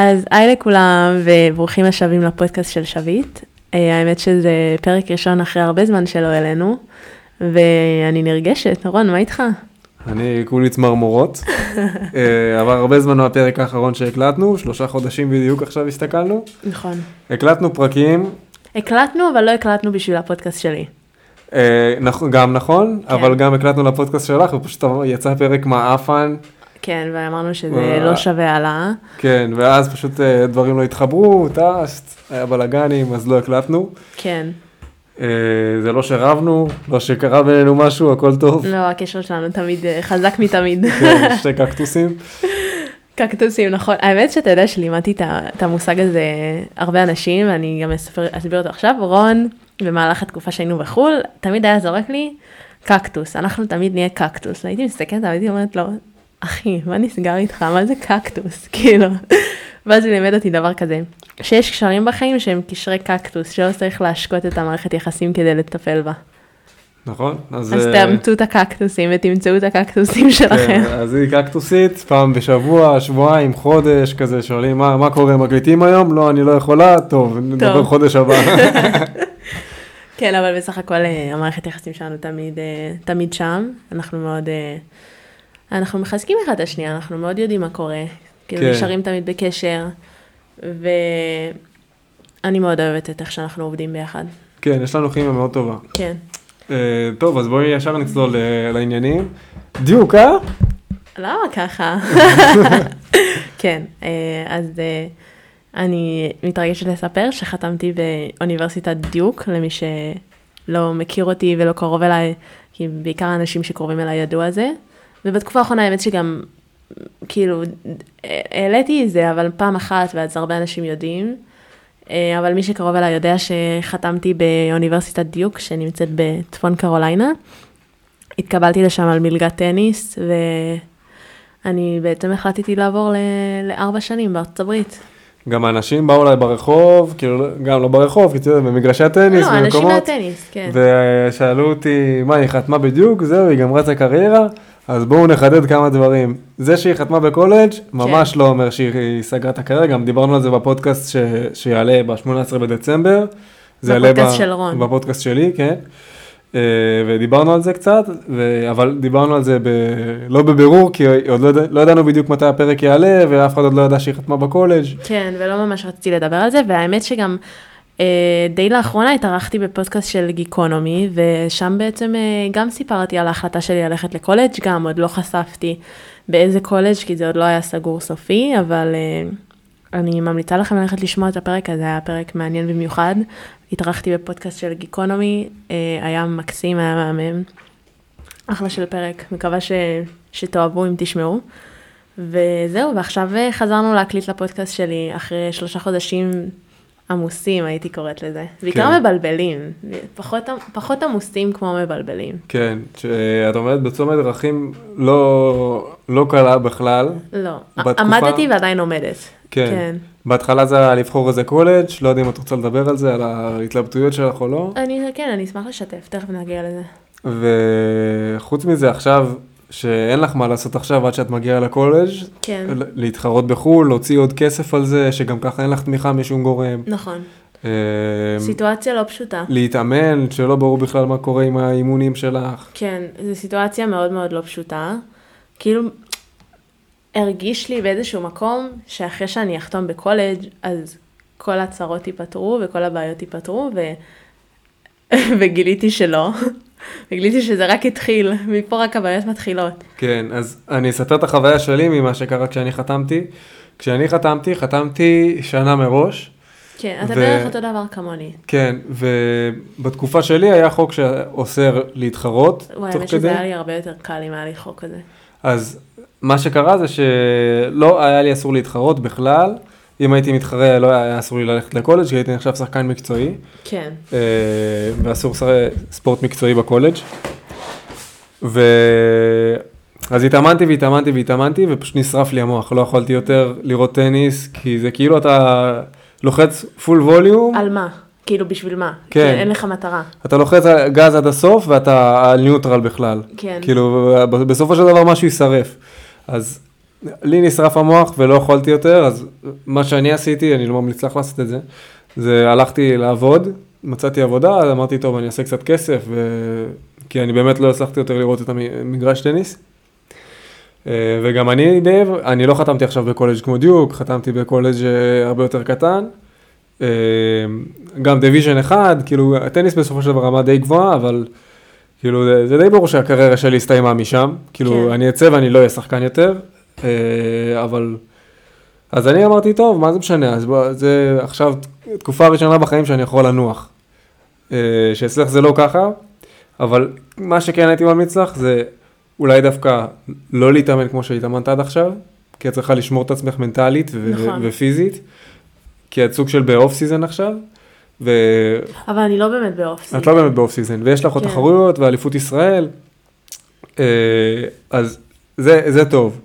אז היי לכולם, וברוכים השבים לפודקאסט של שביט. אה, האמת שזה פרק ראשון אחרי הרבה זמן שלא העלינו, ואני נרגשת. רון, מה איתך? אני כולי צמרמורות. אה, עבר הרבה זמן מהפרק האחרון שהקלטנו, שלושה חודשים בדיוק עכשיו הסתכלנו. נכון. הקלטנו פרקים, הקלטנו, אבל לא הקלטנו בשביל הפודקאסט שלי. אה, נכ- גם נכון, כן. אבל גם הקלטנו לפודקאסט שלך, ופשוט יצא פרק מעפן, כן, ואמרנו שזה. לא שווה העלאה. כן, ואז פשוט אה, דברים לא התחברו, טסט, היה בלאגנים, אז לא הקלטנו. כן. אה, זה לא שרבנו, לא שקרה בינינו משהו, הכל טוב. לא, הקשר שלנו תמיד אה, חזק מתמיד. כן, שתי קקטוסים. קקטוסים, נכון. האמת שאתה יודע שלימדתי את המושג הזה הרבה אנשים, ואני גם אספר- אסביר אותו עכשיו. רון, במהלך התקופה שהיינו בחו"ל, תמיד היה זורק לי קקטוס, אנחנו תמיד נהיה קקטוס. והייתי מסתכלת, והייתי אומרת לו, אחי, מה נסגר איתך? מה זה קקטוס? כאילו. ואז הוא לימד אותי דבר כזה, שיש קשרים בחיים שהם קשרי קקטוס, שלא צריך להשקות את המערכת יחסים כדי לטפל בה. נכון? אז אה, תאמצו את הקקטוסים ותמצאו את הקקטוסים שלכם. כן, אז היא קקטוסית, פעם בשבוע, שבועיים, חודש, כזה, שואלים מה, מה קורה, מקליטים היום? לא, אני לא יכולה, טוב, נדבר. חודש הבא. כן, אבל בסך הכל אה, המערכת יחסים שלנו תמיד, אה, תמיד שם. אנחנו מאוד, אנחנו מחזקים אחד את השנייה, אנחנו מאוד יודעים מה קורה. כאילו כן. נשארים תמיד בקשר, ואני מאוד אוהבת את איך שאנחנו עובדים ביחד. כן, יש לנו כימיה מאוד טובה. כן. אה, טוב, אז בואי ישר נצלול אה, לעניינים. דיוק, אה? למה ככה? כן, אה, אז אה, אני מתרגשת לספר שחתמתי באוניברסיטת דיוק, למי שלא מכיר אותי ולא קרוב אליי, כי בעיקר האנשים שקרובים אליי ידעו על זה. ובתקופה האחרונה האמת שגם, כאילו, העליתי את זה, אבל פעם אחת, ואז הרבה אנשים יודעים. אה, אבל מי שקרוב אליי יודע שחתמתי באוניברסיטת דיוק, שנמצאת בצפון קרוליינה. התקבלתי לשם על מלגת טניס, ואני בעצם החלטתי לעבור ל- לארבע שנים בארצות הברית. גם האנשים באו אליי ברחוב, כאילו, גם לא ברחוב, כי יודע, במגרשי הטניס, לא, אנשים במקומות, מהטניס, כן. ושאלו אותי, מה, היא חתמה בדיוק? זהו, היא גמרה את הקריירה? אז בואו נחדד כמה דברים. זה שהיא חתמה בקולג' ממש לא אומר שהיא סגרה את הקריירה, גם דיברנו על זה בפודקאסט ש... שיעלה ב-18 בדצמבר. זה יעלה בפודקאסט של רון. בפודקאסט שלי, כן. אה, ודיברנו על זה קצת, ו... אבל דיברנו על זה ב... לא בבירור, כי עוד לא, ידע... לא ידענו בדיוק מתי הפרק יעלה, ואף אחד עוד לא ידע שהיא חתמה בקולג'. כן, ולא ממש רציתי לדבר על זה, והאמת שגם די לאחרונה התארחתי בפודקאסט של גיקונומי, ושם בעצם אה, גם סיפרתי על ההחלטה שלי ללכת לקולג', גם עוד לא חשפתי באיזה קולג', כי זה עוד לא היה סגור סופי, אבל אה, אני ממליצה לכם ללכת לשמוע את הפרק הזה, היה פרק מעניין במיוחד. התארחתי בפודקאסט של גיקונומי, אה, היה מקסים, היה מהמם. אחלה של פרק, מקווה ש... שתאהבו אם תשמעו. וזהו, ועכשיו אה, חזרנו להקליט לפודקאסט שלי אחרי שלושה חודשים עמוסים, הייתי קוראת לזה. בעיקר כן. מבלבלים, פחות, פחות עמוסים כמו מבלבלים. כן, שאת עומדת בצומת דרכים לא, לא קלה בכלל. לא, בתקופה- עמדתי ועדיין עומדת. כן. כן. בהתחלה זה היה לבחור איזה קולג', לא יודע אם את רוצה לדבר על זה, על ההתלבטויות שלך או לא. אני, כן, אני אשמח לשתף, תכף נגיע לזה. וחוץ מזה עכשיו, שאין לך מה לעשות עכשיו עד שאת מגיעה לקולג', כן, להתחרות בחו"ל, להוציא עוד כסף על זה, שגם ככה אין לך תמיכה משום גורם. נכון. אה, סיטואציה לא פשוטה. להתאמן, שלא ברור בכלל מה קורה עם האימונים שלך. כן, זו סיטואציה מאוד מאוד לא פשוטה. כאילו, הרגיש לי באיזשהו מקום שאחרי שאני אחתום בקולג', אז כל הצרות ייפתרו וכל הבעיות ייפתרו, ו... וגיליתי שלא. וגיליתי שזה רק התחיל, מפה רק הבעיות מתחילות. כן, אז אני אספר את החוויה שלי ממה שקרה כשאני חתמתי. כשאני חתמתי, חתמתי שנה מראש. כן, אתה ו- בערך אותו דבר כמוני. כן, ובתקופה שלי היה חוק שאוסר להתחרות וואי, האמת. שזה היה לי הרבה יותר קל אם היה לי חוק כזה. אז מה שקרה זה שלא היה לי אסור להתחרות בכלל. אם הייתי מתחרה לא היה אסור לי ללכת לקולג' כי הייתי נחשב שחקן מקצועי. כן, אה, ואסור ספורט מקצועי בקולג'. ו... אז התאמנתי והתאמנתי והתאמנתי ופשוט נשרף לי המוח, לא יכולתי יותר לראות טניס, כי זה כאילו אתה לוחץ פול ווליום, על מה? כאילו, בשביל מה? כן. כי אין לך מטרה. אתה לוחץ על גז עד הסוף ואתה על ניוטרל בכלל. כן. כאילו, בסופו של דבר משהו יישרף. אז לי נשרף המוח ולא יכולתי יותר, אז מה שאני עשיתי, אני לא ממליץ לך לעשות את זה, זה הלכתי לעבוד, מצאתי עבודה, אז אמרתי, טוב, אני אעשה קצת כסף, ו... כי אני באמת לא הצלחתי יותר לראות את המגרש טניס. אה, וגם אני די, אני לא חתמתי עכשיו בקולג' כמו דיוק, חתמתי בקולג' אה, הרבה יותר קטן. אה, גם division אחד, כאילו, הטניס בסופו של דבר רמה די גבוהה, אבל כאילו, זה די ברור שהקריירה שלי הסתיימה משם. כאילו, כן. אני אצא ואני לא אהיה שחקן יותר, אבל... אז אני אמרתי, טוב, מה זה משנה, אז בוא, זה עכשיו תקופה ראשונה בחיים שאני יכול לנוח. שאצלך זה לא ככה, אבל מה שכן הייתי ממליץ לך זה אולי דווקא לא להתאמן כמו שהתאמנת עד עכשיו, כי את צריכה לשמור את עצמך מנטלית ו- נכון. ופיזית, כי את סוג של ב off season עכשיו. ו... אבל אני לא באמת ב off season. את לא באמת ב off season, ויש לך עוד כן. תחרויות ואליפות ישראל, אה, אז זה, זה טוב.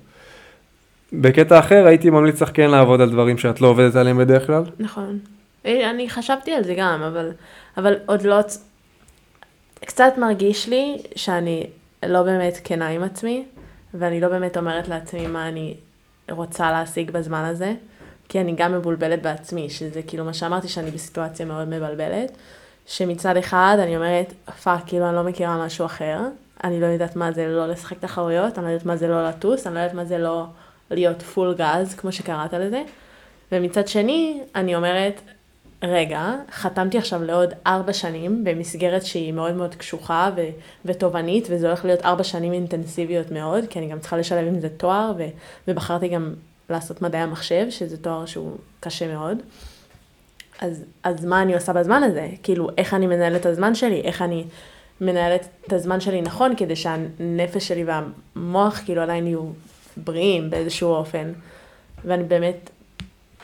בקטע אחר הייתי ממליץ לך כן לעבוד על דברים שאת לא עובדת עליהם בדרך כלל. נכון. אה, אני חשבתי על זה גם, אבל, אבל עוד לא... קצת מרגיש לי שאני לא באמת כנה עם עצמי, ואני לא באמת אומרת לעצמי מה אני רוצה להשיג בזמן הזה, כי אני גם מבולבלת בעצמי, שזה כאילו מה שאמרתי שאני בסיטואציה מאוד מבלבלת, שמצד אחד אני אומרת, fuck, כאילו אני לא מכירה משהו אחר, אני לא יודעת מה זה לא לשחק תחרויות, אני לא יודעת מה זה לא לטוס, אני לא יודעת מה זה לא להיות full גז, כמו שקראת לזה, ומצד שני, אני אומרת, רגע, חתמתי עכשיו לעוד ארבע שנים במסגרת שהיא מאוד מאוד קשוחה ו- ותובענית, וזה הולך להיות ארבע שנים אינטנסיביות מאוד, כי אני גם צריכה לשלב עם זה תואר, ו- ובחרתי גם לעשות מדעי המחשב, שזה תואר שהוא קשה מאוד. אז, אז מה אני עושה בזמן הזה? כאילו, איך אני מנהלת את הזמן שלי? איך אני מנהלת את הזמן שלי נכון, כדי שהנפש שלי והמוח כאילו עדיין יהיו בריאים באיזשהו אופן. ואני באמת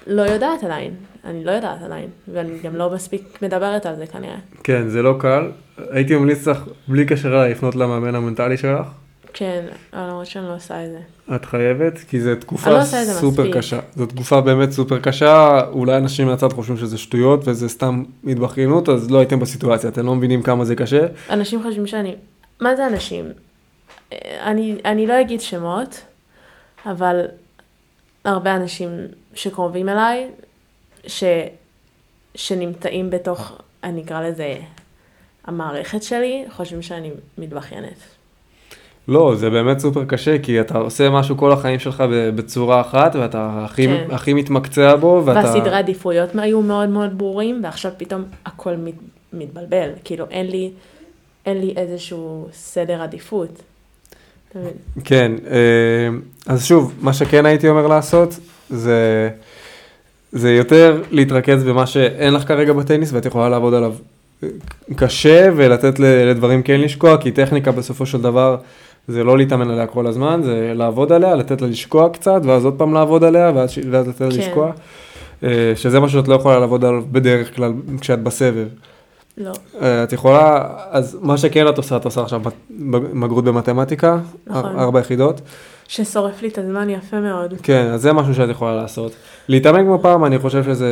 לא יודעת עדיין. אני לא יודעת עדיין, ואני גם לא מספיק מדברת על זה כנראה. כן, זה לא קל. הייתי ממליץ לך, בלי קשר אליי, לפנות למאמן המנטלי שלך. כן, למרות שאני לא עושה את זה. את חייבת, כי זו תקופה לא סופר מספיק. קשה. זו תקופה באמת סופר קשה, אולי אנשים מהצד חושבים שזה שטויות וזה סתם התבכיינות, אז לא הייתם בסיטואציה, אתם לא מבינים כמה זה קשה. אנשים חושבים שאני... מה זה אנשים? אני, אני לא אגיד שמות, אבל הרבה אנשים שקרובים אליי ש, שנמצאים בתוך, אני אקרא לזה, המערכת שלי, חושבים שאני מתבכיינת. לא, זה באמת סופר קשה, כי אתה עושה משהו כל החיים שלך בצורה אחת, ואתה הכי, כן. הכי מתמקצע בו, ואתה... והסדרי עדיפויות היו מאוד מאוד ברורים, ועכשיו פתאום הכל מת, מתבלבל. כאילו, אין לי, אין לי איזשהו סדר עדיפות. כן, אה, אז שוב, מה שכן הייתי אומר לעשות, זה... זה יותר להתרכז במה שאין לך כרגע בטניס ואת יכולה לעבוד עליו קשה ולתת לדברים כן לשקוע, כי טכניקה בסופו של דבר זה לא להתאמן עליה כל הזמן, זה לעבוד עליה, לתת לה לשקוע קצת, ואז עוד פעם לעבוד עליה, ואז, ואז לתת לה כן. לשקוע. אה, שזה משהו שאת לא יכולה לעבוד עליו בדרך כלל כשאת בסבב. לא. אה, את יכולה, אז מה שכן את עושה, את עושה עכשיו בגרות במתמטיקה, נכון. ארבע יחידות. ששורף לי את הזמן יפה מאוד. כן, אז זה משהו שאת יכולה לעשות. להתאמן כמו פעם, אני חושב שזה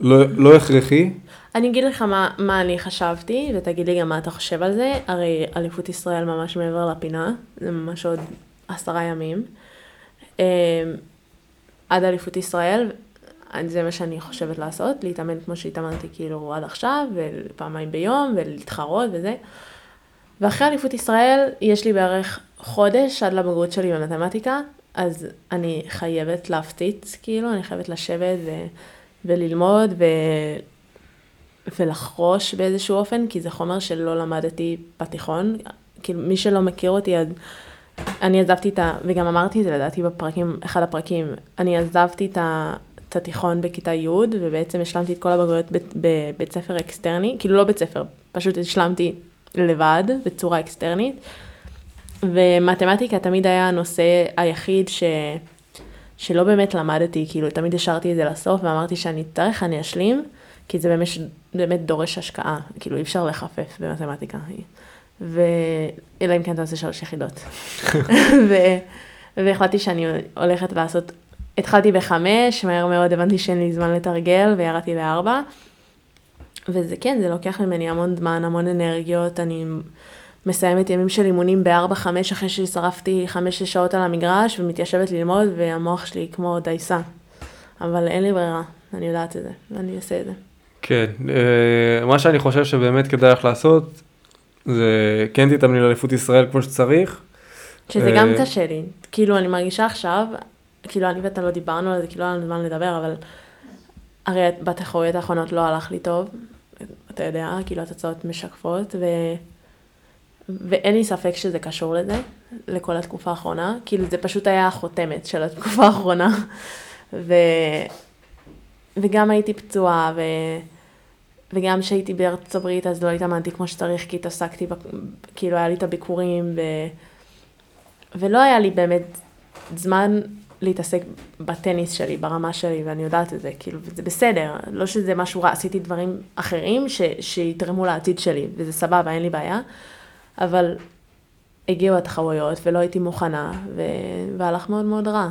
לא, לא הכרחי. אני אגיד לך מה, מה אני חשבתי, ותגיד לי גם מה אתה חושב על זה. הרי אליפות ישראל ממש מעבר לפינה, זה ממש עוד עשרה ימים. אמ, עד אליפות ישראל, זה מה שאני חושבת לעשות, להתאמן כמו שהתאמנתי כאילו עד עכשיו, ופעמיים ביום, ולהתחרות וזה. ואחרי אליפות ישראל, יש לי בערך חודש עד לבגרות שלי במתמטיקה, אז אני חייבת להפציץ, כאילו, אני חייבת לשבת ו- וללמוד ו- ולחרוש באיזשהו אופן, כי זה חומר שלא למדתי בתיכון. כאילו, מי שלא מכיר אותי, אז אני עזבתי את ה... וגם אמרתי את זה לדעתי בפרקים, אחד הפרקים, אני עזבתי את ה... את התיכון בכיתה י', ובעצם השלמתי את כל הבגרויות בבית ספר אקסטרני, כאילו לא בית ספר, פשוט השלמתי לבד, בצורה אקסטרנית. ומתמטיקה תמיד היה הנושא היחיד ש... שלא באמת למדתי, כאילו תמיד השארתי את זה לסוף ואמרתי שאני אצטרך, אני אשלים, כי זה באמת, באמת דורש השקעה, כאילו אי אפשר לחפף במתמטיקה. ו... אלא אם כן אתה עושה שלוש יחידות. ו... והחלטתי שאני הולכת לעשות, התחלתי בחמש, מהר מאוד הבנתי שאין לי זמן לתרגל וירדתי לארבע. וזה כן, זה לוקח ממני המון זמן, המון אנרגיות, אני מסיימת ימים של אימונים ב-4-5 אחרי ששרפתי 5-6 שעות על המגרש ומתיישבת ללמוד והמוח שלי כמו דייסה. אבל אין לי ברירה, אני יודעת את זה, ואני אעשה את זה. כן, אה, מה שאני חושב שבאמת כדאי לך לעשות, זה כן תתאמני לאליפות ישראל כמו שצריך. שזה גם אה, קשה לי. כאילו, אני מרגישה עכשיו, כאילו, אני ואתה לא דיברנו על זה, כאילו, לא היה לנו זמן לדבר, אבל הרי בתחרויות האחרונות לא הלך לי טוב, אתה יודע, כאילו, התוצאות משקפות, ו... ואין לי ספק שזה קשור לזה, לכל התקופה האחרונה. כאילו, זה פשוט היה החותמת של התקופה האחרונה. ו... וגם הייתי פצועה, ו... וגם כשהייתי בארצות הברית אז לא התאמנתי כמו שצריך, כי התעסקתי, בק... כאילו היה לי את הביקורים, ו... ולא היה לי באמת זמן להתעסק בטניס שלי, ברמה שלי, ואני יודעת את זה, כאילו, וזה בסדר, לא שזה משהו רע, עשיתי דברים אחרים ש... שיתרמו לעתיד שלי, וזה סבבה, אין לי בעיה, אבל הגיעו התחרויות ולא הייתי מוכנה, ו... והלך מאוד מאוד רע.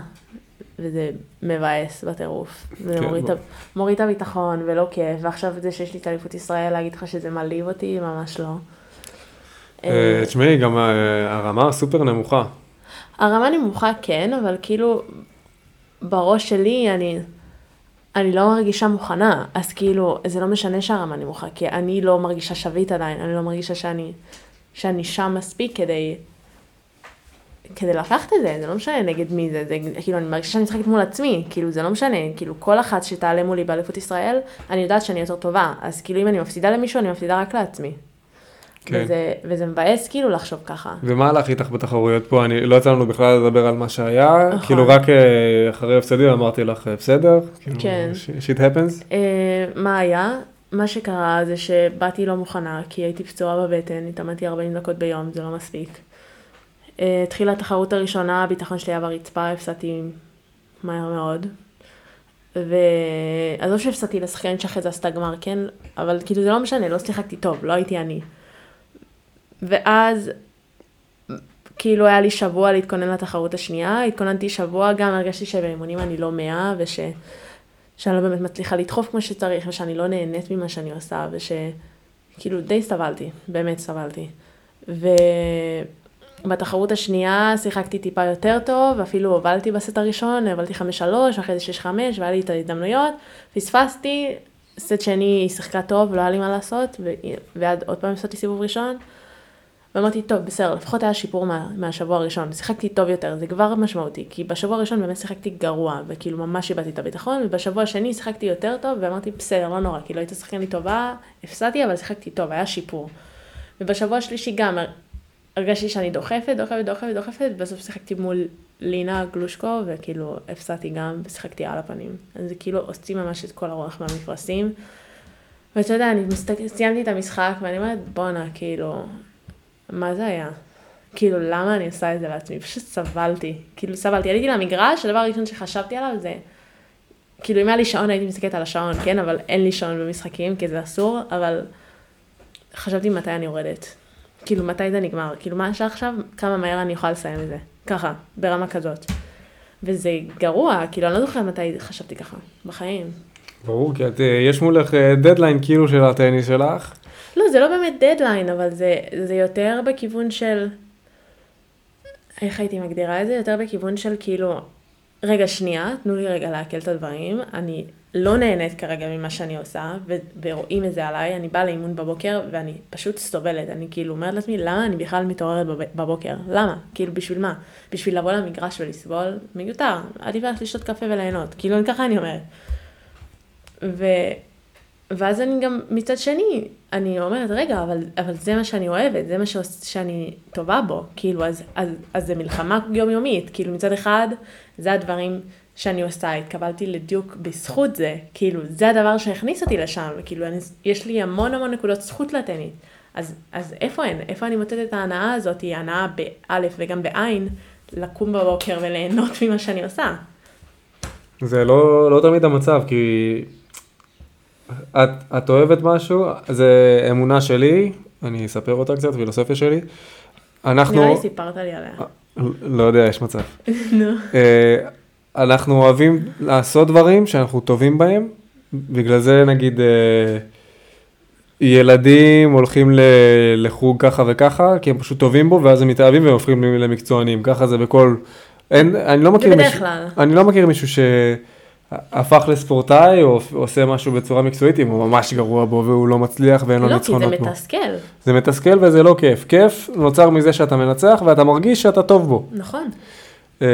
וזה מבאס בטירוף. זה כן, מוריד. את ה- מוריד את הביטחון ולא כיף, ועכשיו זה שיש לי את אליפות ישראל, להגיד לך שזה מעליב אותי, ממש לא. אה, תשמעי, גם אה, הרמה סופר נמוכה. הרמה נמוכה כן, אבל כאילו, בראש שלי אני, אני לא מרגישה מוכנה, אז כאילו, זה לא משנה שהרמה נמוכה, כי אני לא מרגישה שביט עדיין, אני לא מרגישה שאני, שאני שם מספיק כדי, כדי לקחת את זה, זה לא משנה נגד מי זה, זה כאילו, אני מרגישה שאני משחקת מול עצמי, כאילו, זה לא משנה, כאילו, כל אחת שתעלה מולי באליפות ישראל, אני יודעת שאני יותר טובה, אז כאילו, אם אני מפסידה למישהו, אני מפסידה רק לעצמי. כן. וזה, וזה מבאס כאילו לחשוב ככה. ומה הלך איתך בתחרויות פה? אני, לא יצא לנו בכלל לדבר על מה שהיה, נכון. כאילו רק אה, אחרי הפסדים אמרתי לך אה, בסדר, כאילו, כן. ש- shit happens. אה, מה היה? מה שקרה זה שבאתי לא מוכנה, כי הייתי פצועה בבטן, התאמנתי 40 דקות ביום, זה לא מספיק. אה, התחילה התחרות הראשונה, הביטחון שלי היה ברצפה, הפסדתי מהר מאוד. ועזוב שהפסדתי לשחקנית שאחרי זה עשתה גמר, כן? אבל כאילו זה לא משנה, לא שיחקתי טוב, לא הייתי אני. ואז כאילו היה לי שבוע להתכונן לתחרות השנייה, התכוננתי שבוע, גם הרגשתי שבאימונים אני לא מאה, וש... שאני לא באמת מצליחה לדחוף כמו שצריך, ושאני לא נהנית ממה שאני עושה, ושכאילו די סבלתי, באמת סבלתי. ובתחרות השנייה שיחקתי טיפה יותר טוב, ואפילו הובלתי בסט הראשון, הובלתי 5-3, ואחרי זה 6-5, והיה לי את ההזדמנויות, פספסתי, סט שני היא שיחקה טוב, לא היה לי מה לעשות, ועד עוד פעם הפסדתי סיבוב ראשון. ואמרתי, טוב, בסדר, לפחות היה שיפור מה, מהשבוע הראשון, שיחקתי טוב יותר, זה כבר משמעותי, כי בשבוע הראשון באמת שיחקתי גרוע, וכאילו ממש איבדתי את הביטחון, ובשבוע השני שיחקתי יותר טוב, ואמרתי, בסדר, לא נורא, כאילו הייתה שחקנית טובה, הפסדתי, אבל שיחקתי טוב, היה שיפור. ובשבוע השלישי גם הרגשתי שאני דוחפת, דוחפת, דוחפת, דוחפת, ובסוף שיחקתי מול לינה גלושקו, וכאילו הפסדתי גם, ושיחקתי על הפנים. אז זה כאילו הוציא ממש את כל הרוח מהמפרשים. ואתה יודע, אני מסתכל, סיימתי את המשחק, ואני אומרת, בואנה, כאילו, מה זה היה? כאילו, למה אני עושה את זה לעצמי? פשוט סבלתי. כאילו, סבלתי. עליתי למגרש, הדבר הראשון שחשבתי עליו זה... כאילו, אם היה לי שעון, הייתי מסתכלת על השעון, כן? אבל אין לי שעון במשחקים, כי זה אסור, אבל חשבתי מתי אני יורדת. כאילו, מתי זה נגמר. כאילו, מה השעה עכשיו? כמה מהר אני יכולה לסיים את זה. ככה, ברמה כזאת. וזה גרוע, כאילו, אני לא זוכרת מתי חשבתי ככה, בחיים. ברור, כי את, אה, יש מולך דדליין כאילו של הטניס שלך. לא, זה לא באמת דדליין, אבל זה, זה יותר בכיוון של... איך הייתי מגדירה את זה? יותר בכיוון של כאילו, רגע, שנייה, תנו לי רגע לעכל את הדברים. אני לא נהנית כרגע ממה שאני עושה, ו- ורואים את זה עליי. אני באה לאימון בבוקר, ואני פשוט סובלת. אני כאילו אומרת לעצמי, למה אני בכלל מתעוררת בב- בבוקר? למה? כאילו, בשביל מה? בשביל לבוא למגרש ולסבול? מיותר. עדיף ללכת לשתות קפה וליהנות. כאילו, ככה אני אומרת. ו... ואז אני גם, מצד שני, אני אומרת, רגע, אבל, אבל זה מה שאני אוהבת, זה מה שעוש, שאני טובה בו, כאילו, אז, אז, אז זה מלחמה יומיומית, כאילו, מצד אחד, זה הדברים שאני עושה, התקבלתי לדיוק בזכות זה, כאילו, זה הדבר שהכניס אותי לשם, וכאילו, אני, יש לי המון המון נקודות זכות לטנית, אז, אז איפה הן? איפה אני מוצאת את ההנאה הזאת, היא הנאה באלף וגם בעין, לקום בבוקר וליהנות ממה שאני עושה. זה לא, לא תמיד המצב, כי את, את אוהבת משהו, זה אמונה שלי, אני אספר אותה קצת, פילוסופיה שלי. אנחנו, נראה לי סיפרת לי עליה. לא יודע, יש מצב. נו. אה, אנחנו אוהבים לעשות דברים שאנחנו טובים בהם, בגלל זה נגיד, אה, ילדים הולכים לחוג ככה וככה, כי הם פשוט טובים בו, ואז הם מתאהבים והם הופכים למקצוענים. ככה זה בכל... אין, אני לא מכיר מישהו, כלל. אני לא מכיר מישהו שהפך לספורטאי או עושה משהו בצורה מקצועית, אם הוא ממש גרוע בו והוא לא מצליח ואין לו לא, כי זה ניצחונות בו. מתסכל. זה מתסכל וזה לא כיף. כיף נוצר מזה שאתה מנצח ואתה מרגיש שאתה טוב בו. נכון. אה,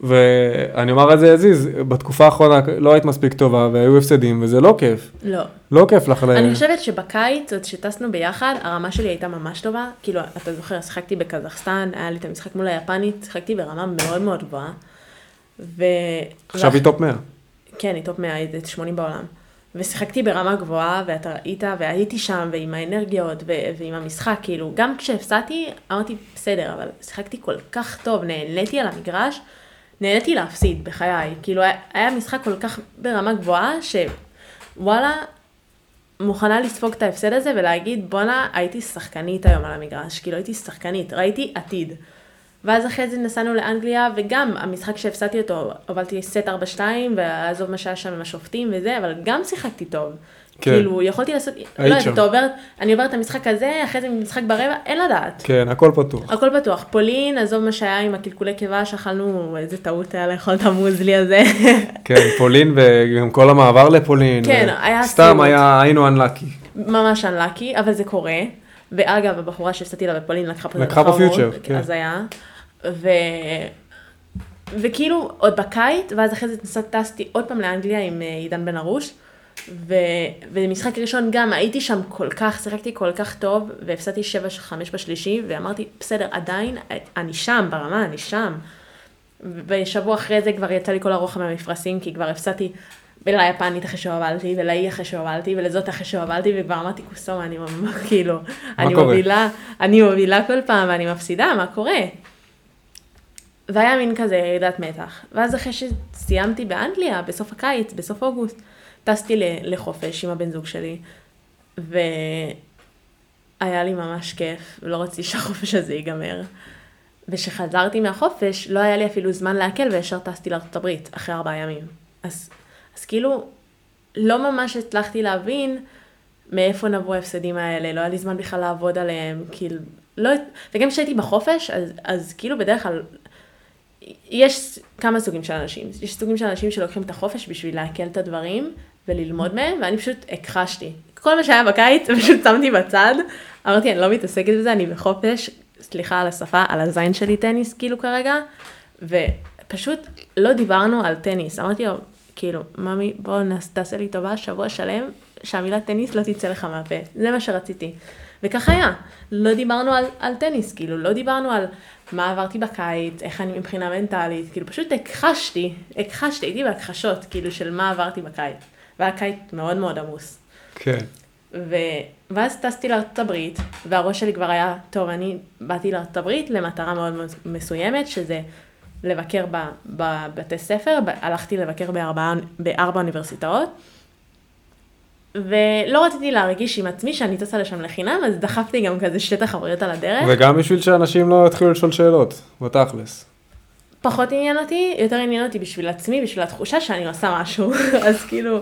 ואני אומר את זה עזיז, בתקופה האחרונה לא היית מספיק טובה והיו הפסדים וזה לא כיף. לא. לא כיף לך. אני חושבת שבקיץ, עוד שטסנו ביחד, הרמה שלי הייתה ממש טובה. כאילו, אתה זוכר, שיחקתי בקזחסטן, היה לי את המשחק מול היפנית, שיחקתי ברמה מאוד מאוד גבוהה. ו... עכשיו היא top 100. כן, היא top 100, היא 80 בעולם. ושיחקתי ברמה גבוהה, ואתה ראית, והייתי שם, ועם האנרגיות, ו- ועם המשחק, כאילו, גם כשהפסדתי, אמרתי, בסדר, אבל שיחקתי כל כך טוב, נהניתי על המגרש, נהניתי להפסיד בחיי. כאילו, היה- היה משחק כל כך ברמה גבוהה, שוואלה, מוכנה לספוג את ההפסד הזה ולהגיד, בואנה, הייתי שחקנית היום על המגרש, כאילו הייתי שחקנית, ראיתי עתיד. ואז אחרי זה נסענו לאנגליה, וגם המשחק שהפסדתי אותו, הובלתי סט 4-2, ועזוב מה שהיה שם עם השופטים וזה, אבל גם שיחקתי טוב. כן. כאילו, יכולתי לעשות, לא יודעת. אתה עובר, אני עוברת את המשחק הזה, אחרי זה משחק ברבע, אין לדעת. כן, הכל פתוח. הכל פתוח. פולין, עזוב מה שהיה עם הקלקולי קיבה, שאכלנו, איזה טעות היה לאכול את המוזלי הזה. כן, פולין וגם כל המעבר לפולין. כן, ו- היה סתם. היה, היינו אנלאקי. ממש אנלאקי, אבל זה קורה. ואגב, הבחורה שהפסדתי לה בפולין לקחה פה את לקחה בפיוטר, כן. אז היה. ו... וכאילו, עוד בקיץ, ואז אחרי זה טסתי עוד פעם לאנגליה עם אה, עידן בן ארוש. ו... ומשחק ראשון גם הייתי שם כל כך, שיחקתי כל כך טוב, והפסדתי 7-5 בשלישי, ואמרתי, בסדר, עדיין, אני שם, ברמה, אני שם. ושבוע אחרי זה כבר יצא לי כל הרוחב מהמפרשים, כי כבר הפסדתי ליפנית אחרי שהובלתי, ולאי אחרי שהובלתי, ולזאת אחרי שהובלתי, וכבר אמרתי קוסומה, אני ממש, כאילו, אני קורה? מובילה, אני מובילה כל פעם ואני מפסידה, מה קורה? והיה מין כזה ירידת מתח. ואז אחרי שסיימתי באנגליה, בסוף הקיץ, בסוף אוגוסט, טסתי לחופש עם הבן זוג שלי, והיה לי ממש כיף, ולא רציתי שהחופש הזה ייגמר. וכשחזרתי מהחופש, לא היה לי אפילו זמן להקל, וישר טסתי לארצות הברית, אחרי ארבעה ימים. אז, אז כאילו, לא ממש הצלחתי להבין מאיפה נבעו ההפסדים האלה, לא היה לי זמן בכלל לעבוד עליהם, כאילו, לא, וגם כשהייתי בחופש, אז, אז כאילו בדרך כלל, יש כמה סוגים של אנשים. יש סוגים של אנשים שלוקחים את החופש בשביל לעכל את הדברים וללמוד מהם, ואני פשוט הכחשתי. כל מה שהיה בקיץ, פשוט שמתי בצד. אמרתי, אני לא מתעסקת בזה, אני בחופש, סליחה על השפה, על הזין שלי טניס, כאילו כרגע, ופשוט לא דיברנו על טניס. אמרתי לו, כאילו, ממי, בוא נס- תעשה לי טובה, שבוע שלם, שהמילה טניס לא תצא לך מהפה. זה מה שרציתי. וכך היה. לא דיברנו על, על טניס, כאילו, לא דיברנו על מה עברתי בקיץ, איך אני מבחינה מנטלית, כאילו, פשוט הכחשתי, הכחשתי, הייתי בהכחשות, כאילו, של מה עברתי בקיץ. והיה קיץ מאוד מאוד עמוס. כן. ו... ואז טסתי לארצות הברית, והראש שלי כבר היה, טוב, אני באתי לארצות הברית למטרה מאוד מאוד מסוימת, שזה לבקר. בבתי ספר. הלכתי לבקר בארבע... בארבע אוניברסיטאות, ולא רציתי להרגיש עם עצמי שאני טסה לשם לחינם, אז דחפתי גם כזה שתי תחרויות על הדרך. וגם בשביל שאנשים לא יתחילו לשאול שאלות, בתכלס. פחות עניין אותי, יותר עניין אותי בשביל עצמי, בשביל התחושה שאני עושה משהו. אז כאילו,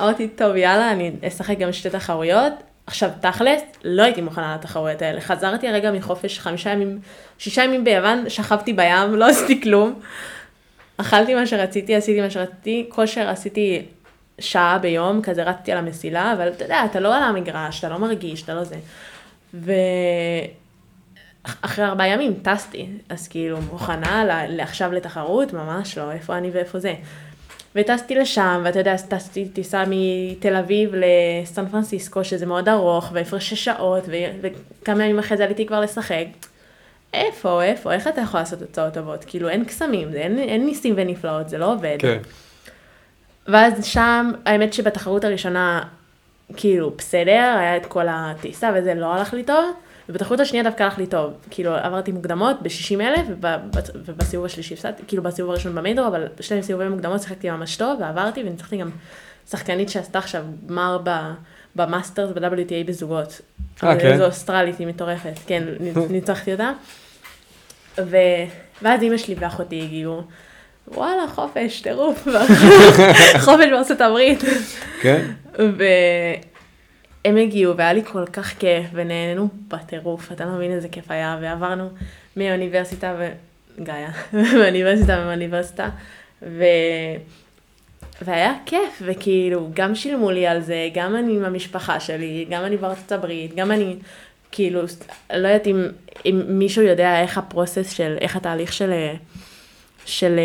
אמרתי, טוב, יאללה, אני אשחק גם שתי תחרויות. עכשיו, תכלס, לא הייתי מוכנה לתחרויות האלה. חזרתי הרגע מחופש, חמישה ימים, שישה ימים ביוון, שכבתי בים, לא עשיתי כלום. אכלתי מה שרציתי, עשיתי מה שרציתי, כושר עשיתי שעה ביום, כזה רצתי על המסילה, אבל אתה יודע, אתה לא על המגרש, אתה לא מרגיש, אתה לא זה. ו... אחרי ארבעה ימים טסתי, אז כאילו מוכנה לעכשיו לתחרות, ממש לא, איפה אני ואיפה זה. וטסתי לשם, ואתה יודע, טסתי טיסה מתל אביב לסן פרנסיסקו, שזה מאוד ארוך, והפרשי שעות, ו- וכמה ימים אחרי זה עליתי כבר לשחק. איפה, איפה, איך אתה יכול לעשות תוצאות טובות? כאילו, אין קסמים, זה, אין, אין ניסים ונפלאות, זה לא עובד. כן. ואז שם, האמת שבתחרות הראשונה, כאילו, בסדר, היה את כל הטיסה וזה לא הלך לי טוב, ובתחרות השנייה דווקא הלך לי טוב. כאילו, עברתי מוקדמות ב-60 אלף, ובסיבוב השלישי הפסדתי, כאילו בסיבוב הראשון במיידור, אבל בשני סיבובי מוקדמות שיחקתי ממש טוב, ועברתי, וניצחתי גם שחקנית שעשתה עכשיו גמר ב- במאסטרס ב-WTA בזוגות. אה, כן? איזו אוסטרלית, היא מטורפת, כן, ניצחתי אותה. ו... ואז אימא שלי ואחותי הגיעו, וואלה, חופש, טירוף, חופש בארצות הברית. כן? הם הגיעו והיה לי כל כך כיף ונהנינו בטירוף, אתה לא מבין איזה כיף היה, ועברנו מאוניברסיטה ו... גאיה, מאוניברסיטה ומאוניברסיטה, ו... והיה כיף, וכאילו, גם שילמו לי על זה, גם אני עם המשפחה שלי, גם אני בארצות הברית, גם אני, כאילו, לא יודעת אם, אם מישהו יודע איך ה process של, איך התהליך של, של,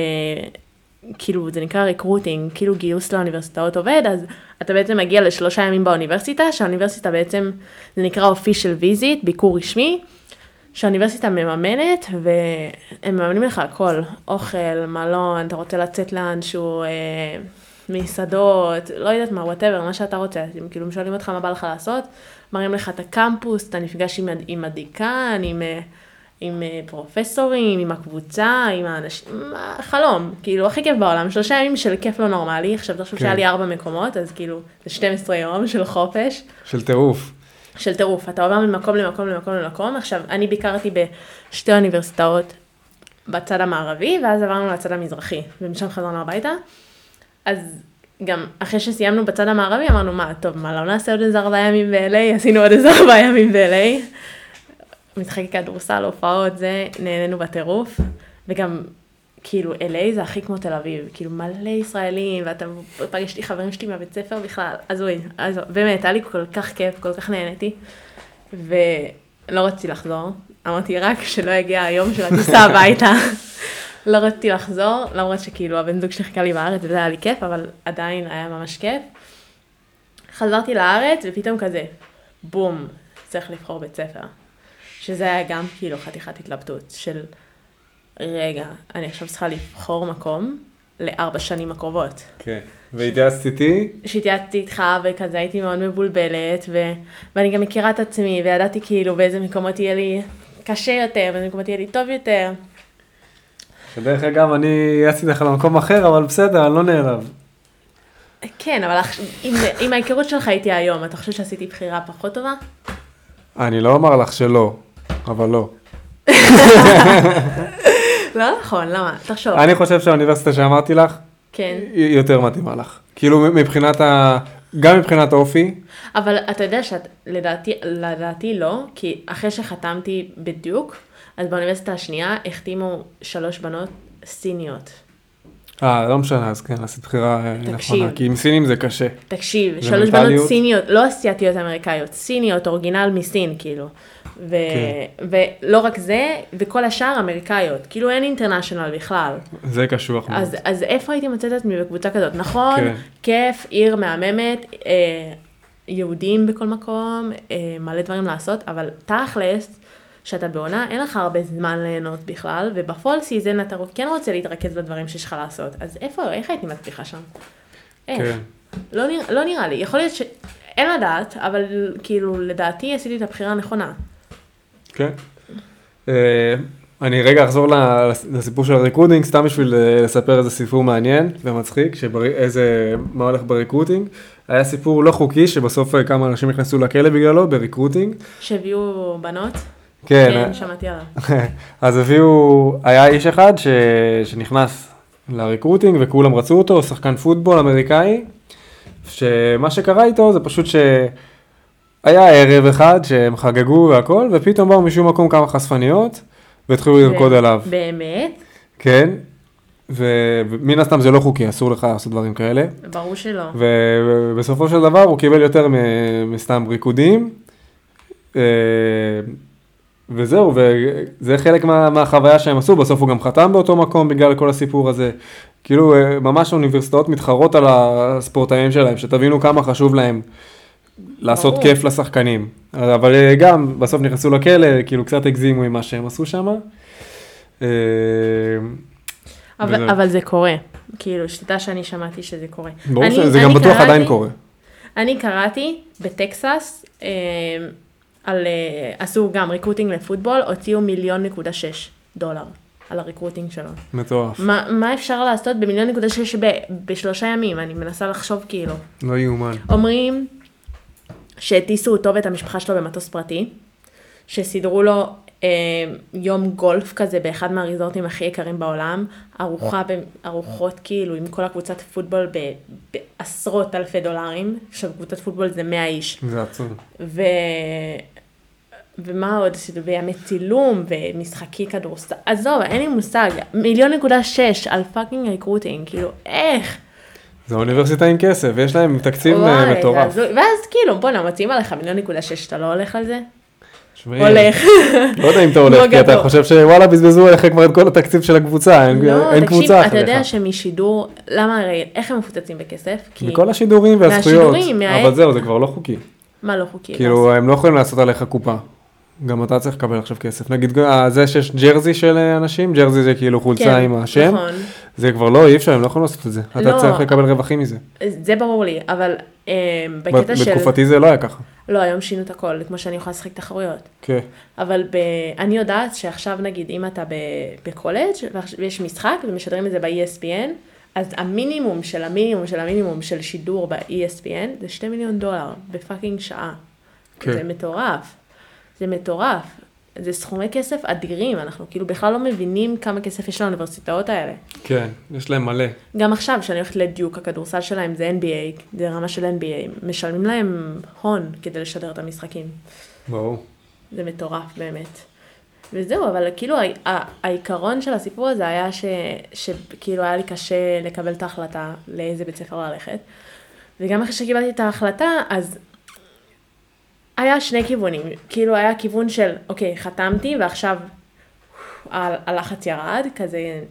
כאילו, זה נקרא recruiting, כאילו גיוס לאוניברסיטאות עובד, אז אתה בעצם מגיע לשלושה ימים באוניברסיטה, שהאוניברסיטה בעצם, זה נקרא official visit, ביקור רשמי, שהאוניברסיטה מממנת, והם מממנים לך הכל, אוכל, מלון, אתה רוצה לצאת לאנשהו, אה, מסעדות, לא יודעת מה, whatever, מה שאתה רוצה, הם כאילו שואלים אותך מה בא לך לעשות, מראים לך את הקמפוס, אתה נפגש עם, עם הדיקן, עם, אה, עם אה, פרופסורים, עם הקבוצה, עם האנשים, חלום, כאילו הכי כיף בעולם, שלושה ימים של כיף לא נורמלי, עכשיו תחשוב כן. שהיה לי ארבע מקומות, אז כאילו זה 12 יום של חופש. של טירוף. של טירוף, אתה עובר ממקום למקום למקום למקום, עכשיו אני ביקרתי בשתי אוניברסיטאות בצד המערבי, ואז עברנו לצד המזרחי, ומשם חזרנו הביתה. אז גם אחרי שסיימנו בצד המערבי אמרנו מה טוב מה לא נעשה עוד איזה ארבעה ימים ב-LA עשינו עוד איזה ארבעה ימים ב-LA. משחקי כדורסל הופעות זה נהנינו בטירוף וגם כאילו LA זה הכי כמו תל אביב כאילו מלא ישראלים ואתה פגשתי חברים שלי מהבית ספר בכלל הזוי אז באמת היה לי כל כך כיף כל כך נהניתי ולא רציתי לחזור אמרתי רק שלא יגיע היום של הטיסה הביתה. לא רציתי לחזור, למרות שכאילו הבן זוג שחיכה לי בארץ וזה היה לי כיף, אבל עדיין היה ממש כיף. חזרתי לארץ ופתאום כזה, בום, צריך לבחור בית ספר. שזה היה גם כאילו חתיכת התלבטות של, רגע, אני עכשיו צריכה לבחור מקום לארבע שנים הקרובות. כן, והתייעצת איתי? שהתייעצתי איתך וכזה הייתי מאוד מבולבלת, ו... ואני גם מכירה את עצמי וידעתי כאילו באיזה מקומות יהיה לי קשה יותר, באיזה מקומות יהיה לי טוב יותר. שדרך אגב, אני יצאתי לך למקום אחר, אבל בסדר, אני לא נעלב. כן, אבל עם, עם ההיכרות שלך איתי היום, אתה חושב שעשיתי בחירה פחות טובה? אני לא אומר לך שלא, אבל לא. לא נכון, למה? תחשוב. אני חושב שהאוניברסיטה שאמרתי לך, כן. היא יותר מתאימה לך. כאילו מבחינת ה... גם מבחינת האופי. אבל אתה יודע שלדעתי, לדעתי לא, כי אחרי שחתמתי בדיוק, אז באוניברסיטה השנייה החתימו שלוש בנות סיניות. אה, לא משנה, אז כן, עשית בחירה אה, נכונה, כי עם סינים זה קשה. תקשיב, שלוש בנות סיניות, לא אסיאתיות אמריקאיות, סיניות, אורגינל מסין, כאילו. ו... כן. ולא רק זה, וכל השאר אמריקאיות, כאילו אין international בכלל. זה קשוח מאוד. אז, אז איפה הייתי מוצאת את עצמי בקבוצה כזאת? נכון, כן. כיף, עיר מהממת, אה, יהודים בכל מקום, אה, מלא דברים לעשות, אבל תכלס, שאתה בעונה, אין לך הרבה זמן ליהנות בכלל, וב fall season אתה כן רוצה להתרכז בדברים שיש לך לעשות. אז איפה, איך הייתי מצליחה שם? איך? כן. לא, נרא, לא נראה לי, יכול להיות ש... אין לדעת, אבל כאילו, לדעתי עשיתי את הבחירה הנכונה. כן. אה, אני רגע אחזור לסיפור של ה recruiting, סתם בשביל אה, לספר איזה סיפור מעניין ומצחיק, שאיזה, מה הולך ב recruiting. היה סיפור לא חוקי, שבסוף אה, כמה אנשים נכנסו לכלא בגללו, ב recruiting. שהביאו בנות? כן. כן, שמעתי עליו. אז הביאו, היה איש אחד ש... שנכנס ל recruiting וכולם רצו אותו, שחקן פוטבול אמריקאי, שמה שקרה איתו זה פשוט שהיה ערב אחד שהם חגגו והכל, ופתאום באו משום מקום כמה חשפניות, והתחילו לרקוד עליו. באמת? כן. ומן הסתם זה לא חוקי, אסור לך לעשות דברים כאלה. ברור שלא. ובסופו של דבר הוא קיבל יותר מסתם ריקודים. אה, וזהו, וזה חלק מה, מהחוויה שהם עשו, בסוף הוא גם חתם באותו מקום בגלל כל הסיפור הזה. כאילו, אה, ממש האוניברסיטאות מתחרות על הספורטאים שלהם, שתבינו כמה חשוב להם לעשות ברור. כיף לשחקנים. אבל אה, גם, בסוף נכנסו לכלא, כאילו קצת הגזימו עם מה שהם עשו שם. אה, אבל, אבל זה קורה, כאילו, שתדע שאני שמעתי שזה קורה. ברור שזה גם בטוח קראתי, עדיין קורה. אני קראתי בטקסס, על, אה, עשו גם recruiting לפוטבול, הוציאו מיליון נקודה שש דולר על הריקרוטינג שלו. מטורף. מה, מה אפשר לעשות במיליון נקודה שש ב, בשלושה ימים? אני מנסה לחשוב כאילו. לא יאומן. אומרים שהטיסו אותו ואת המשפחה שלו במטוס פרטי, שסידרו לו אה, יום גולף כזה באחד מהריזורטים הכי יקרים בעולם, ארוחה, ארוחות כאילו עם כל הקבוצת פוטבול ב- בעשרות אלפי דולרים, עכשיו קבוצת פוטבול זה 100 איש, זה עצוב. ו... ומה עוד? בימי צילום ומשחקי כדורסל, עזוב, אין לי מושג, מיליון נקודה שש על fucking recruiting, כאילו, איך? זה אוניברסיטה עם כסף, יש להם תקציב אה, מטורף. ואז כאילו, בואנה, מציעים עליך מיליון נקודה שש, אתה לא הולך על זה? הולך. לא יודע אם אתה הולך, לא כי אתה. חושב שוואלה בזבזו עליך כבר את כל התקציב של הקבוצה, אין לא, אין תקשיב, קבוצה אתה אחריך. יודע שמשידור, למה הרי, איך הם מפוצצים בכסף? מכל השידורים והזכויות, אבל זהו, זה כבר לא חוקי. מה לא חוקי? כאילו, הם לא יכולים לעשות עליך קופה. גם אתה צריך לקבל עכשיו כסף. נגיד, אה, זה שיש ג'רזי של אה, אנשים, ג'רזי זה כאילו חולצה כן, עם השם, נכון. זה כבר לא, אי אפשר, הם לא יכולים לעשות את זה. אתה לא. צריך לקבל רווחים מזה. זה ברור לי, אבל אה, בקטע של... בתקופתי זה לא היה ככה. לא, היום שינו את הכל, כמו שאני יכולה לשחק תחרויות. כן. אבל ב... אני יודעת שעכשיו נגיד אם אתה ב... בקולג' ויש משחק ומשדרים את זה ב-ESPN, אז המינימום של המינימום של המינימום של שידור ב-ESPN זה 2 מיליון דולר בפאקינג שעה. כן. זה מטורף. זה מטורף. זה סכומי כסף אדירים, אנחנו כאילו בכלל לא מבינים כמה כסף יש לאוניברסיטאות האלה. כן, יש להם מלא. גם עכשיו, כשאני הולכת לדיוק, הכדורסל שלהם זה NBA, זה רמה של NBA, משלמים להם הון כדי לשדר את המשחקים. ברור. זה מטורף באמת. וזהו, אבל כאילו העיקרון של הסיפור הזה היה ש, שכאילו היה לי קשה לקבל את ההחלטה לאיזה בית ספר ללכת. וגם אחרי שקיבלתי את ההחלטה, אז היה שני כיוונים. כאילו היה כיוון של, אוקיי, חתמתי ועכשיו הלחץ ירד, כזה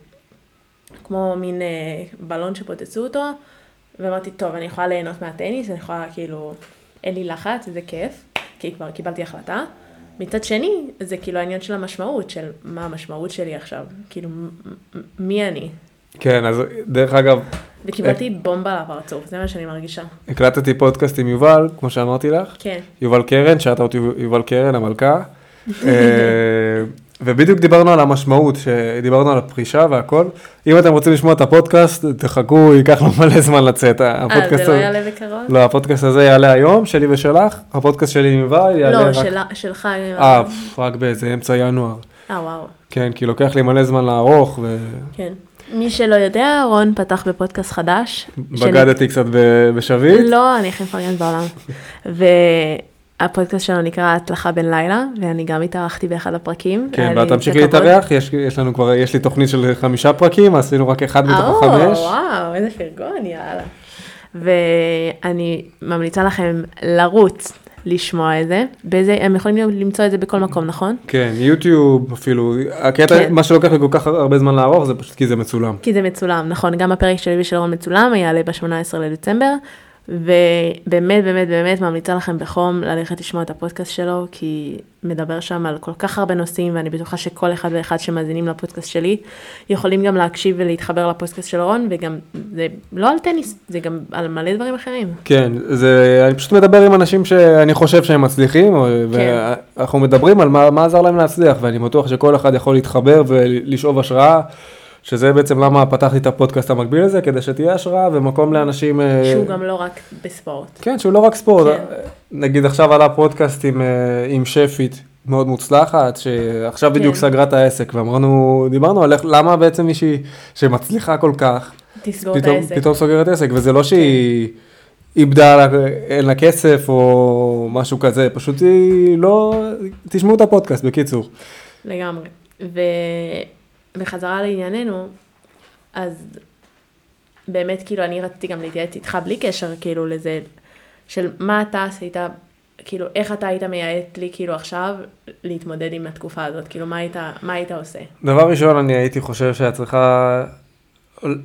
כמו מין אה, בלון שפוצצו אותו, ואמרתי, טוב, אני יכולה ליהנות מהטניס, אני יכולה כאילו, אין לי לחץ, זה כיף, כי כבר קיבלתי החלטה. מצד שני, זה כאילו העניין של המשמעות, של מה המשמעות שלי עכשיו, כאילו, מי אני? כן, אז דרך אגב, וקיבלתי בומבה לפרצוף, זה מה שאני מרגישה. הקלטתי פודקאסט עם יובל, כמו שאמרתי לך. כן, יובל קרן, שאלת אותי יובל קרן, המלכה. אה, ובדיוק דיברנו על המשמעות, דיברנו על הפרישה והכל. אם אתם רוצים לשמוע את הפודקאסט, תחכו, ייקח לו מלא זמן לצאת. אה, זה לא יעלה בקרוב? לא, הפודקאסט הזה יעלה היום, שלי ושלך. הפודקאסט שלי עם יובל יעלה לא, רק... שלה- שלך. אה, פף, רק באיזה אמצע ינואר. אה, וואו, כן, כי לוקח לי מלא זמן לערוך, כן. מי שלא יודע, רון פתח בפודקאסט חדש. ובגדתי קצת בשביט. לא, אני הכי מפרגנת בעולם. והפודקאסט שלנו נקרא הצלחה בן לילה, ואני גם התארחתי באחד הפרקים. כן, ואת תמשיכי. להתארח, יש יש לנו כבר, יש לי תוכנית של חמישה פרקים, עשינו רק אחד מתוך החמש. וואו, איזה פרגון, יאללה. ואני ממליצה לכם לרוץ לשמוע את זה. באיזה, הם יכולים למצוא את זה בכל מקום, נכון? כן, יוטיוב אפילו, הקטע, כן. מה שלוקח לי כל כך הרבה זמן לערוך זה פשוט כי זה מצולם. כי זה מצולם, נכון, גם הפרק שלי ושל רון מצולם, יעלה ב-18 לדצמבר, ובאמת, באמת, באמת ממליצה לכם בחום ללכת לשמוע את הפודקאסט שלו, כי מדבר שם על כל כך הרבה נושאים, ואני בטוחה שכל אחד ואחד שמאזינים לפודקאסט שלי, יכולים גם להקשיב ולהתחבר לפודקאסט של רון, וגם, זה לא על טניס, זה גם על מלא דברים אחרים. כן, זה, אני פשוט מדבר עם אנשים שאני חושב שהם מצליחים, כן. ואנחנו מדברים על מה, מה עזר להם להצליח, ואני בטוח שכל אחד יכול להתחבר ולשאוב השראה, שזה בעצם למה פתחתי את הפודקאסט המקביל הזה, כדי שתהיה השראה ומקום לאנשים... אה, שהוא גם לא רק בספורט. כן, שהוא לא רק ספורט. כן. נגיד עכשיו עלה פודקאסט עם, אה, עם שפית מאוד מוצלחת, שעכשיו בדיוק כן. סגרה את העסק, ואמרנו, דיברנו על איך, למה בעצם מישהי שמצליחה כל כך, תסגור את פתאום, העסק. פתאום סוגרת עסק, וזה לא שהיא איבדה, לה- אין לה כסף או משהו כזה, פשוט היא לא, תשמעו את הפודקאסט, בקיצור. לגמרי. ובחזרה לענייננו, אז באמת כאילו אני רציתי גם להתייעץ איתך בלי קשר כאילו לזה, של מה אתה עשית, כאילו איך אתה היית מייעץ לי כאילו עכשיו להתמודד עם התקופה הזאת, כאילו מה היית, מה היית עושה? דבר ראשון, אני הייתי חושב שאת צריכה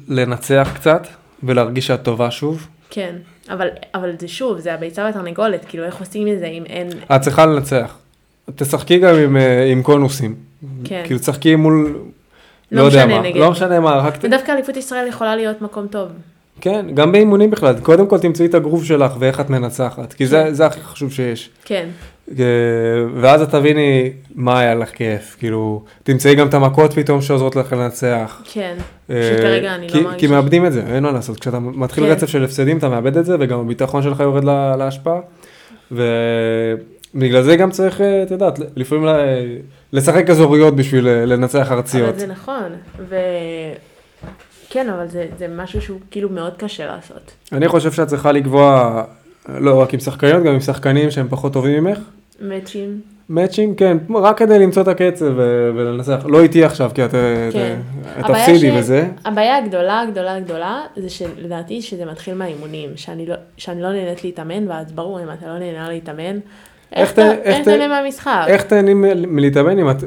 לנצח קצת, ולהרגיש שאת טובה שוב. כן, אבל, אבל זה שוב, זה הביצה והתרנגולת, כאילו איך עושים את זה אם אין, את צריכה לנצח. תשחקי גם עם, אה, עם קונוסים. כן. כאילו תשחקי מול, לא לא, משנה מה, נגד. לא משנה מה, רק, ודווקא אליפות ישראל יכולה להיות מקום טוב. כן, גם באימונים בכלל, קודם כל תמצאי את הגרוף שלך ואיך את מנצחת, כי זה, זה הכי חשוב שיש. כן, אה, ואז את תביני מה היה לך כיף, כאילו, תמצאי גם את המכות פתאום שעוזרות לך לנצח. כן, אה, שכרגע אני כי, לא כי מרגישה. מאבדים את זה, אין מה לעשות, כשאתה מתחיל כן. רצף של הפסדים אתה מאבד את זה, וגם הביטחון שלך יורד ל- להשפעה. בגלל זה גם צריך, אה, את יודעת, לפעמים ל- לשחק אזוריות בשביל אה, לנצח ארציות. אבל זה נכון, ו... כן, אבל זה, זה משהו שהוא כאילו מאוד קשה לעשות. אני חושב שאת צריכה לקבוע, לא רק עם שחקניות, גם עם שחקנים שהם פחות טובים ממך. מאצ'ים. מאצ'ים, כן, רק כדי למצוא את הקצב ו- ולנצח. לא איתי עכשיו, כי את אה, כן. תפסידי ש- וזה. הבעיה הגדולה, הגדולה, הגדולה, זה שלדעתי שזה מתחיל מהאימונים, שאני לא, שאני לא נהנית להתאמן, ואז ברור, אם אתה לא נהנה להתאמן, איך תהנה מהמשחק? איך תהני מ- מלהתאמן אם את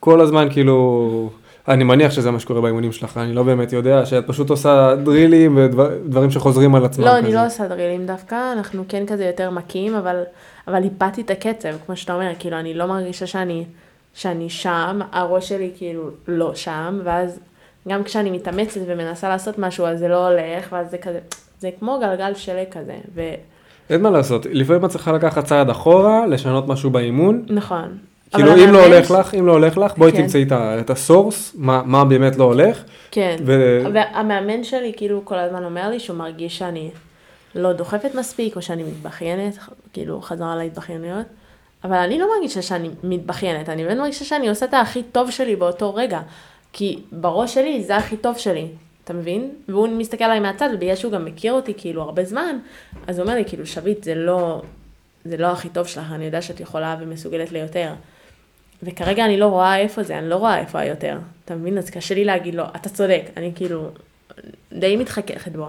כל הזמן כאילו... אני מניח שזה מה שקורה באימונים שלך, אני לא באמת יודע, שאת פשוט עושה דרילים ודברים שחוזרים על עצמם. לא, אני כזה. לא עושה דרילים דווקא, אנחנו כן כזה יותר מכים, אבל, אבל איבדתי את הקצב, כמו שאתה אומר, כאילו, אני לא מרגישה שאני, שאני שם, הראש שלי כאילו לא שם, ואז גם כשאני מתאמצת ומנסה לעשות משהו, אז זה לא הולך, ואז זה כזה, זה כמו גלגל שלג כזה, אין מה לעשות, לפעמים את צריכה לקחת צעד אחורה, לשנות משהו באימון. ונכון. כאילו אם לא הולך לך, אם לא הולך לך, בואי כן. תמצאי את הסורס, מה מה באמת לא הולך. כן, ו- והמאמן שלי כאילו כל הזמן אומר לי שהוא מרגיש שאני לא דוחפת מספיק, או שאני מתבכיינת, כאילו חזרה להתבכיינויות, אבל אני לא מרגישה שאני מתבכיינת, אני באמת מרגישה שאני עושה את הכי טוב שלי באותו רגע, כי בראש שלי זה הכי טוב שלי, אתה מבין? והוא מסתכל עליי מהצד, ובגלל שהוא גם מכיר אותי כאילו הרבה זמן, אז הוא אומר לי כאילו שביט זה לא, זה לא הכי טוב שלך, אני יודע שאת יכולה ומסוגלת ליותר. וכרגע אני לא רואה איפה זה, אני לא רואה איפה היותר. אתה מבין? אז קשה לי להגיד לו, אתה צודק, אני כאילו די מתחככת בו.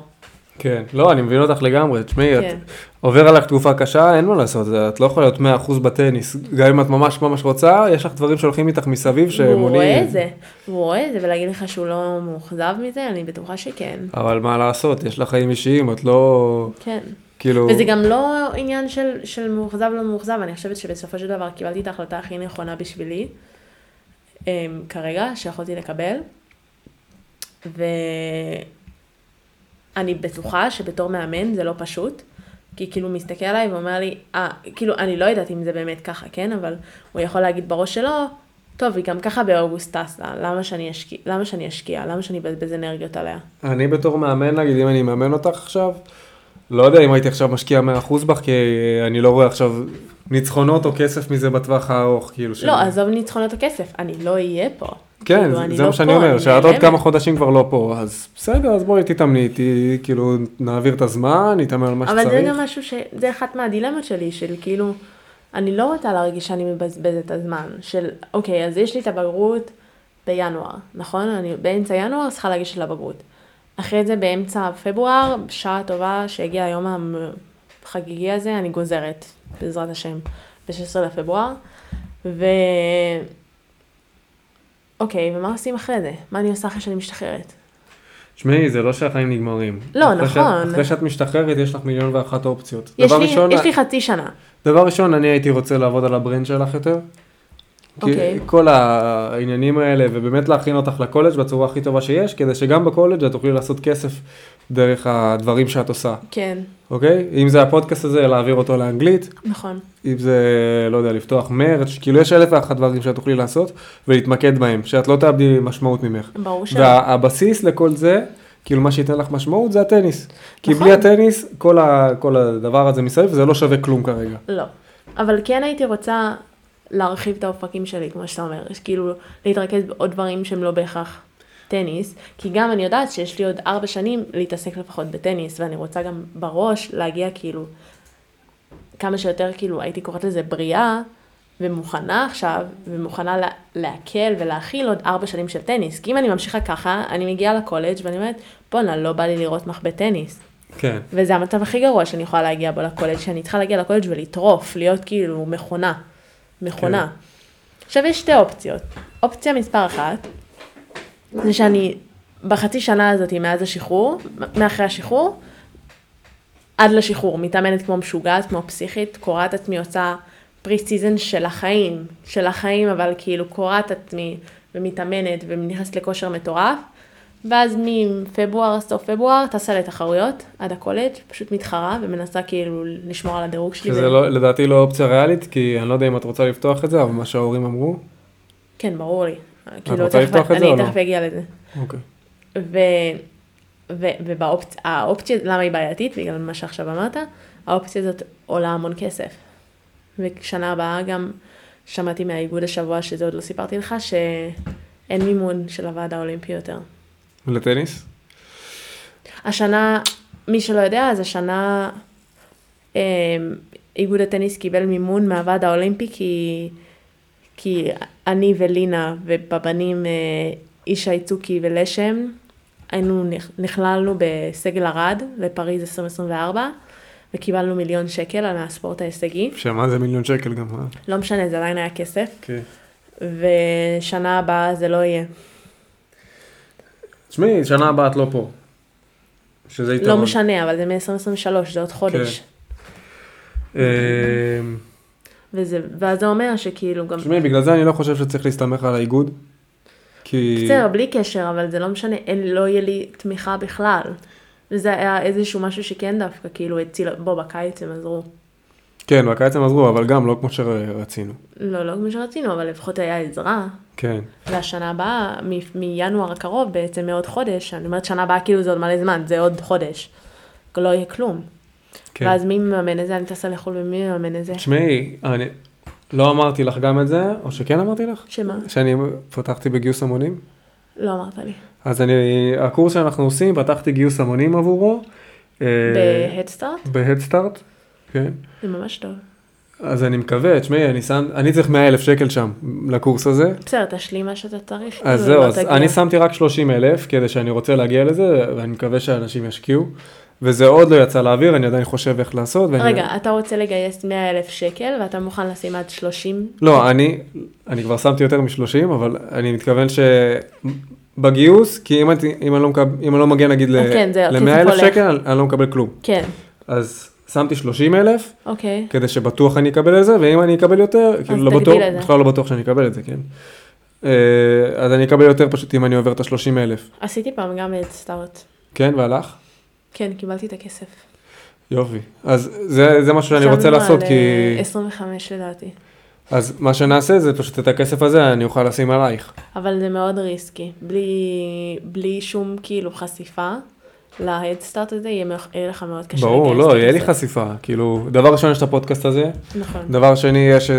כן, לא, אני מבין אותך לגמרי, תשמעי, את כן. עובר עליך תקופה קשה, אין מה לעשות, את לא יכולה להיות 100% בטניס, גם אם את ממש ממש רוצה, יש לך דברים שהולכים איתך מסביב שמונעים. רואה את זה, והוא רואה את זה, ולהגיד לך שהוא לא מאוכזב מזה, אני בטוחה שכן. אבל מה לעשות, יש לך חיים אישיים, את לא, כן. כאילו, וזה גם לא עניין של, של מאוכזב לא מאוכזב, אני חושבת שבסופו של דבר קיבלתי את ההחלטה הכי נכונה בשבילי, um, כרגע, שיכולתי לקבל. ואני בטוחה שבתור מאמן זה לא פשוט, כי כאילו הוא מסתכל עליי ואומר לי, אה, כאילו, אני לא יודעת אם זה באמת ככה, כן? אבל הוא יכול להגיד בראש שלו, טוב, היא גם ככה באוגוסט טסה, למה שאני אשקיע? למה שאני אשקיע? למה שאני אבזבז אנרגיות עליה? אני בתור מאמן, נגיד, אם אני מאמן אותך עכשיו, לא יודע אם הייתי עכשיו משקיע 100% בך, כי אני לא רואה עכשיו ניצחונות או כסף מזה בטווח הארוך, כאילו. לא, עזוב ניצחונות הכסף, אני לא אהיה פה. כן, כאילו, זה- זה לא מה שאני פה, אומר, שאת עוד. כמה חודשים כבר לא פה, אז בסדר, אז בואי תתאמני איתי, כאילו, נעביר את הזמן, נתאמן על מה אבל זה שצריך. גם משהו ש... זה אחת מהדילמות שלי, של כאילו, אני לא רוצה להרגיש שאני מבזבזת את הזמן, של אוקיי, אז יש לי את הבגרות בינואר, נכון? אני באמצע ינואר צריכה לגשת לבגרות. אחרי זה באמצע פברואר, בשעה טובה שהגיע היום החגיגי הזה, אני גוזרת, בעזרת השם, ב-16 לפברואר. ו... אוקיי, ומה עושים אחרי זה? מה אני עושה אחרי שאני משתחררת? תשמעי, זה לא שהחיים נגמרים. לא, אחרי שאת- נכון. אחרי שאת משתחררת, יש לך מיליון ואחת אופציות. יש לי, ראשון, יש לי חצי שנה. דבר ראשון, אני הייתי רוצה לעבוד על ה brand שלך יותר. כי אוקיי. כל העניינים האלה, ובאמת להכין אותך לקולג' בצורה הכי טובה שיש, כדי שגם בקולג' את תוכלי לעשות כסף דרך הדברים שאת עושה, כן, אוקיי? אם זה הפודקאסט הזה, להעביר אותו לאנגלית, נכון. אם זה, לא יודע, לפתוח מרץ', כאילו יש אלף ואחת דברים שאת תוכלי לעשות, ולהתמקד בהם, שאת לא תאבדי משמעות ממך. ברור שלא. והבסיס לכל זה, כאילו מה שייתן לך משמעות זה הטניס. כי נכון. בלי הטניס, כל, ה, כל הדבר הזה מסביב, זה לא שווה כלום כרגע. לא. אבל כן הייתי רוצה להרחיב את האופקים שלי, כמו שאתה אומר. כאילו, להתרכז בעוד דברים שהם לא בהכרח טניס, כי גם אני יודעת שיש לי עוד ארבע שנים להתעסק לפחות בטניס, ואני רוצה גם בראש להגיע כאילו, כמה שיותר כאילו, הייתי קוראת לזה בריאה, ומוכנה עכשיו, ומוכנה לה, להקל ולהכיל עוד ארבע שנים של טניס. כי אם אני ממשיכה ככה, אני מגיעה לקולג' ואני אומרת, בואנה, לא בא לי לראות מחבט טניס. כן. וזה המצב הכי גרוע שאני יכולה להגיע בו לקולג', שאני צריכה להגיע לקולג' ולטרוף, להיות כאילו מכונה. מכונה. כן. עכשיו יש שתי אופציות. אופציה מספר אחת, זה שאני בחצי שנה הזאת מאז השחרור, מאחרי השחרור, עד לשחרור, מתאמנת כמו משוגעת, כמו פסיכית, קורעת עצמי, עושה pre season של החיים, של החיים, אבל כאילו קורעת עצמי ומתאמנת ונכנסת לכושר מטורף. ואז מפברואר, סוף פברואר, טסה לתחרויות עד הקולג', פשוט מתחרה ומנסה כאילו לשמור על הדירוג שלי. שזה ו- לא, לדעתי לא אופציה ריאלית, כי אני לא יודע אם את רוצה לפתוח את זה, אבל מה שההורים אמרו, כן, ברור לי. כאילו, רוצה לפתוח את זה אני או לא? תכף אגיע לזה. אוקיי. ו... ו... ובאופציה, למה היא בעייתית? בגלל מה שעכשיו אמרת, האופציה הזאת עולה המון כסף. ושנה הבאה גם שמעתי מהאיגוד השבוע, שזה עוד לא סיפרתי לך, שאין מימון של הוועד האולימפי יותר. לטניס? השנה, מי שלא יודע, אז השנה אה, איגוד הטניס קיבל מימון מהוועד האולימפי, כי, כי אני ולינה ובבנים אה, ישי צוקי ולשם, היינו, נכ- נכללנו בסגל ערד לפריז 2024, וקיבלנו מיליון שקל על הספורט ההישגי. שמה זה מיליון שקל גם, אה? לא משנה, זה עדיין היה כסף, כן. ושנה הבאה זה לא יהיה. תשמעי, שנה הבאה את לא פה. שזה יתרון. לא משנה, אבל זה מ-2023, זה עוד חודש. אה, וזה, ואז זה אומר שכאילו גם... תשמעי, בגלל זה אני לא חושב שצריך להסתמך על האיגוד. כי... בסדר, בלי קשר, אבל זה לא משנה, אין, לא יהיה לי תמיכה בכלל. וזה היה איזשהו משהו שכן דווקא, כאילו הציל, בוא, בקיץ הם עזרו. כן, בקיץ הם עזרו, אבל גם לא כמו שרצינו. לא, לא כמו שרצינו, אבל לפחות היה עזרה. כן. והשנה הבאה, מ- מינואר הקרוב בעצם, מעוד חודש, אני אומרת שנה הבאה כאילו זה עוד מלא זמן, זה עוד חודש. לא יהיה כלום. כן. ואז מי מממן את זה? אני טסה לחו"ל ומי מממן את זה? תשמעי, אני לא אמרתי לך גם את זה, או שכן אמרתי לך? שמה? שאני פתחתי בגיוס המונים? לא אמרת לי. אז אני, הקורס שאנחנו עושים, פתחתי גיוס המונים עבורו. אה, בהדסטארט? בהדסטארט, כן. זה ממש טוב. אז אני מקווה, תשמעי, אני שם, אני צריך 100 אלף שקל שם לקורס הזה. בסדר, תשלים מה שאתה צריך. אז כאילו, זהו, לא אז תגיע. אני שמתי רק 30 אלף, כדי שאני רוצה להגיע לזה, ואני מקווה שאנשים ישקיעו. וזה עוד לא יצא לאוויר, אני עדיין חושב איך לעשות. ואני... רגע, אתה רוצה לגייס 100 אלף שקל ואתה מוכן לשים עד 30? לא, אני, אני כבר שמתי יותר מ-30, אבל אני מתכוון שבגיוס, כי אם, אני- אם, אני לא מקב, אם אני לא מגיע נגיד כן, זה הכסף ל-100 אלף הולך. שקל, אני, אני לא מקבל כלום. כן, אז שמתי 30 אלף, אוקיי. כדי שבטוח אני אקבל את זה, ואם אני אקבל יותר, כאילו לא בטוח. בכלל לא בטוח שאני אקבל את זה, כן. אה, אז אני אקבל יותר פשוט אם אני עובר את ה-30 אלף. עשיתי פעם גם את סטארט. כן, והלך? כן, קיבלתי את הכסף. יופי. אז זה, זה משהו שאני רוצה לעשות, כי... אה, 25 לדעתי. אז מה שנעשה זה פשוט את הכסף הזה אני אוכל לשים עלייך. אבל זה מאוד ריסקי. בלי, בלי שום כאילו חשיפה להדסטארט הזה, יהיה לך מאוד קשה ברור, לא, יהיה לי. חשיפה. כאילו, דבר ראשון יש את הפודקאסט הזה, נכון. דבר שני יש, אה,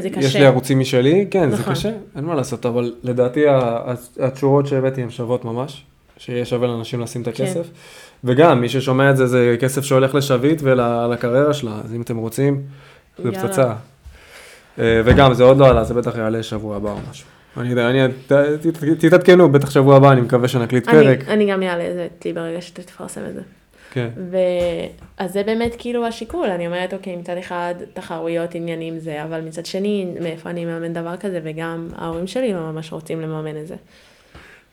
זה יש. לי ערוצים משלי, כן, זה נכון. קשה, אין מה לעשות, אבל לדעתי התשורות שהבאתי הן שוות ממש, שיהיה שווה לאנשים לשים את כן. הכסף. וגם, מי ששומע את זה, זה כסף שהולך לשביט ולקריירה שלה, אז אם אתם רוצים, זה יאללה. פצצה. אה, וגם, זה עוד לא עלה, זה בטח יעלה שבוע הבא או משהו. אני יודע, אני, ת- ת- תתעדכנו, בטח שבוע הבא, אני מקווה שנקליט פרק. אני, אני גם אעלה את זה אצלי ברגע שאתה תפרסם את זה. כן. ו... אז זה באמת כאילו השיקול, אני אומרת, אוקיי, מצד אחד תחרויות, עניינים זה, אבל מצד שני, מאיפה אני מממן דבר כזה, וגם ההורים שלי לא ממש רוצים לממן את זה.